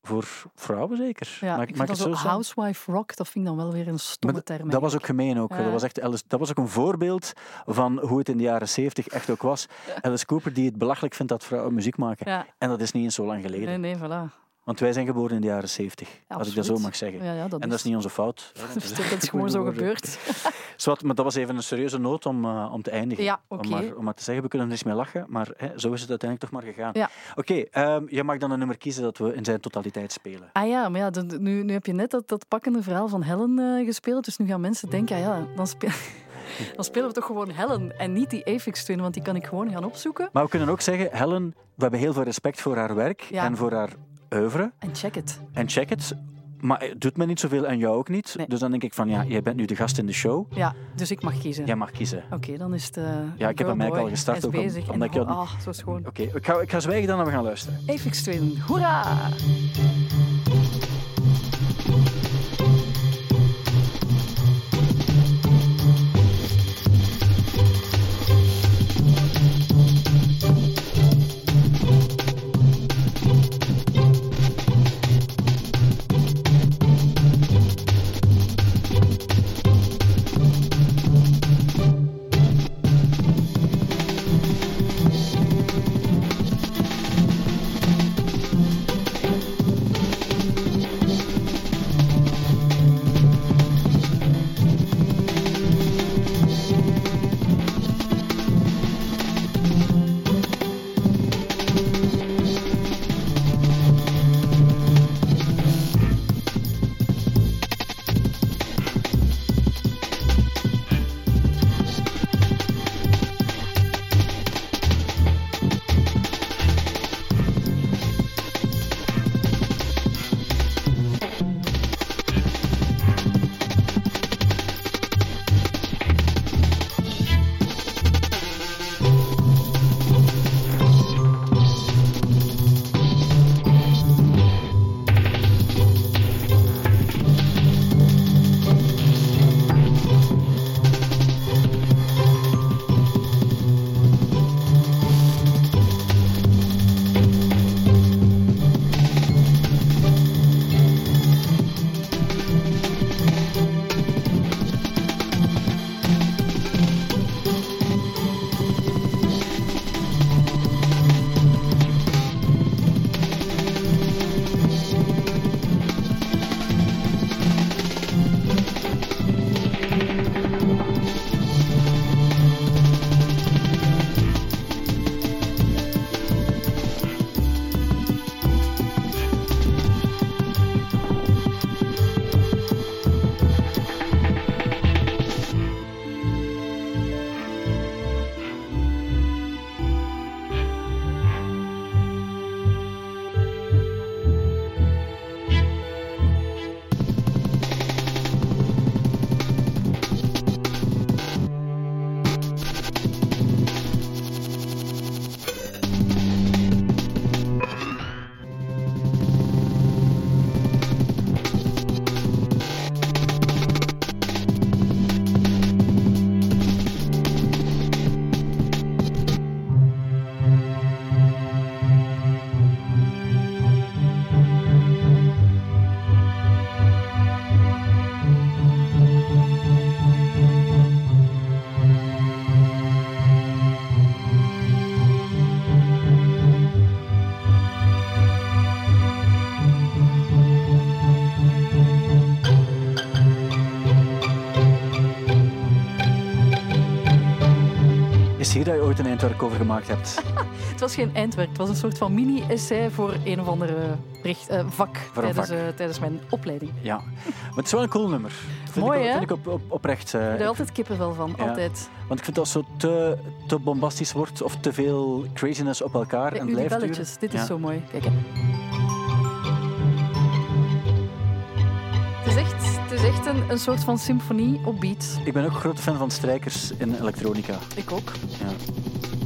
voor vrouwen zeker. Ja, Mag ik dat het zo zo housewife rock, dat vind ik dan wel weer een stomme term. Dat was ook gemeen ook. Ja. Dat, was echt Alice, dat was ook een voorbeeld van hoe het in de jaren 70 echt ook was. Alice Cooper die het belachelijk vindt dat vrouwen muziek maken. Ja. En dat is niet eens zo lang geleden. Nee, nee, voilà. Want wij zijn geboren in de jaren 70, als ik dat zo mag zeggen. Ja, ja, dat en dat is- niet onze fout. Dat is, gewoon zo gebeurd. Zwat, maar dat was even een serieuze noot om, eh, om te eindigen. Om, maar, om maar te zeggen, we kunnen er eens mee lachen, maar hè, zo is het uiteindelijk toch maar gegaan. Oké, ehm, je mag dan een nummer kiezen dat we in zijn totaliteit spelen. Ah ja, maar ja, nu, nu heb je net dat, dat pakkende verhaal van Helen eh, gespeeld. Dus nu gaan mensen denken, ah ja, dan, speel, dan spelen we toch gewoon Helen en niet die Aphex Twin, want die kan ik gewoon gaan opzoeken. Maar we kunnen ook zeggen, Helen, we hebben heel veel respect voor haar werk Ja. en voor haar oeuvre. En check het. En check het. Maar het doet me niet zoveel en jou ook niet. Dus dan denk ik van, ja, jij bent nu de gast in de show. Ja, dus ik mag kiezen. Jij mag kiezen. Oké, dan is het... eh, Ja, ik heb hem eigenlijk al gestart ook om- omdat ik jou- Ah, zo schoon. Oké, ik, ga, ik ga zwijgen dan en we gaan luisteren. Aphex Twin, hoera! Ooit een eindwerk over gemaakt hebt. Het was geen eindwerk, het was een soort van mini-essay voor een of andere bericht, eh, vak, Voor een tijdens, vak. eh, tijdens mijn opleiding. Ja. Maar het is wel een cool nummer. Vind Mooi, ik, hè? Vind ik op, op, oprecht. eh, Ik heb er altijd kippenvel van, Ja. altijd. want ik vind dat zo te, te bombastisch wordt of te veel craziness op elkaar. En blijft belletjes, dit is Ja. zo mooi. Kijk, hè. Het is echt, het is echt een, een soort van symfonie op beat. Ik ben ook grote fan van strijkers in elektronica. Ik ook. Ja.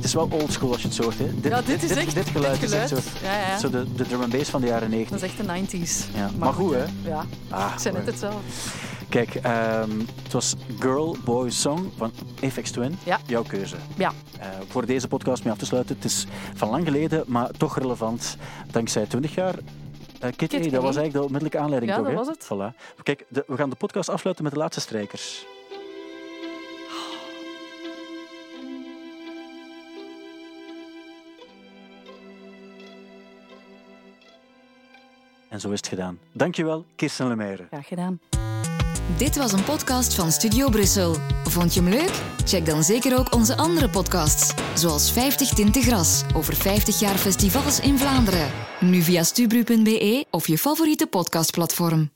Het is wel oldschool als je het zo hoort. Hè. Dit, Ja, dit is echt- dit geluid, dit is echt zo. Ja, ja. zo de, de drum and bass van de jaren 90. Dat is echt de 90s. Ja. Maar goed, hè? Ja, Ah, ik zei net hetzelfde. Kijk, ehm, het was Girl Boy Song van Aphex Twin. Ja. Jouw keuze. Ja. Eh, voor deze podcast mee af te sluiten. Het is van lang geleden, maar toch relevant. Dankzij 20 jaar. Kit, Kit A, dat was eigenlijk de onmiddellijke aanleiding, Ja, toch? dat was het. Voilà. Kijk, de- we gaan de podcast afsluiten met de laatste strijkers. En zo is het gedaan. Dankjewel, Kirsten Lemaire. Graag gedaan. Dit was een podcast van Studio Brussel. Vond je hem leuk? Check dan zeker ook onze andere podcasts, zoals 50 Tinten Gras over 50 jaar festivals in Vlaanderen. Nu via stubru.be of je favoriete podcastplatform.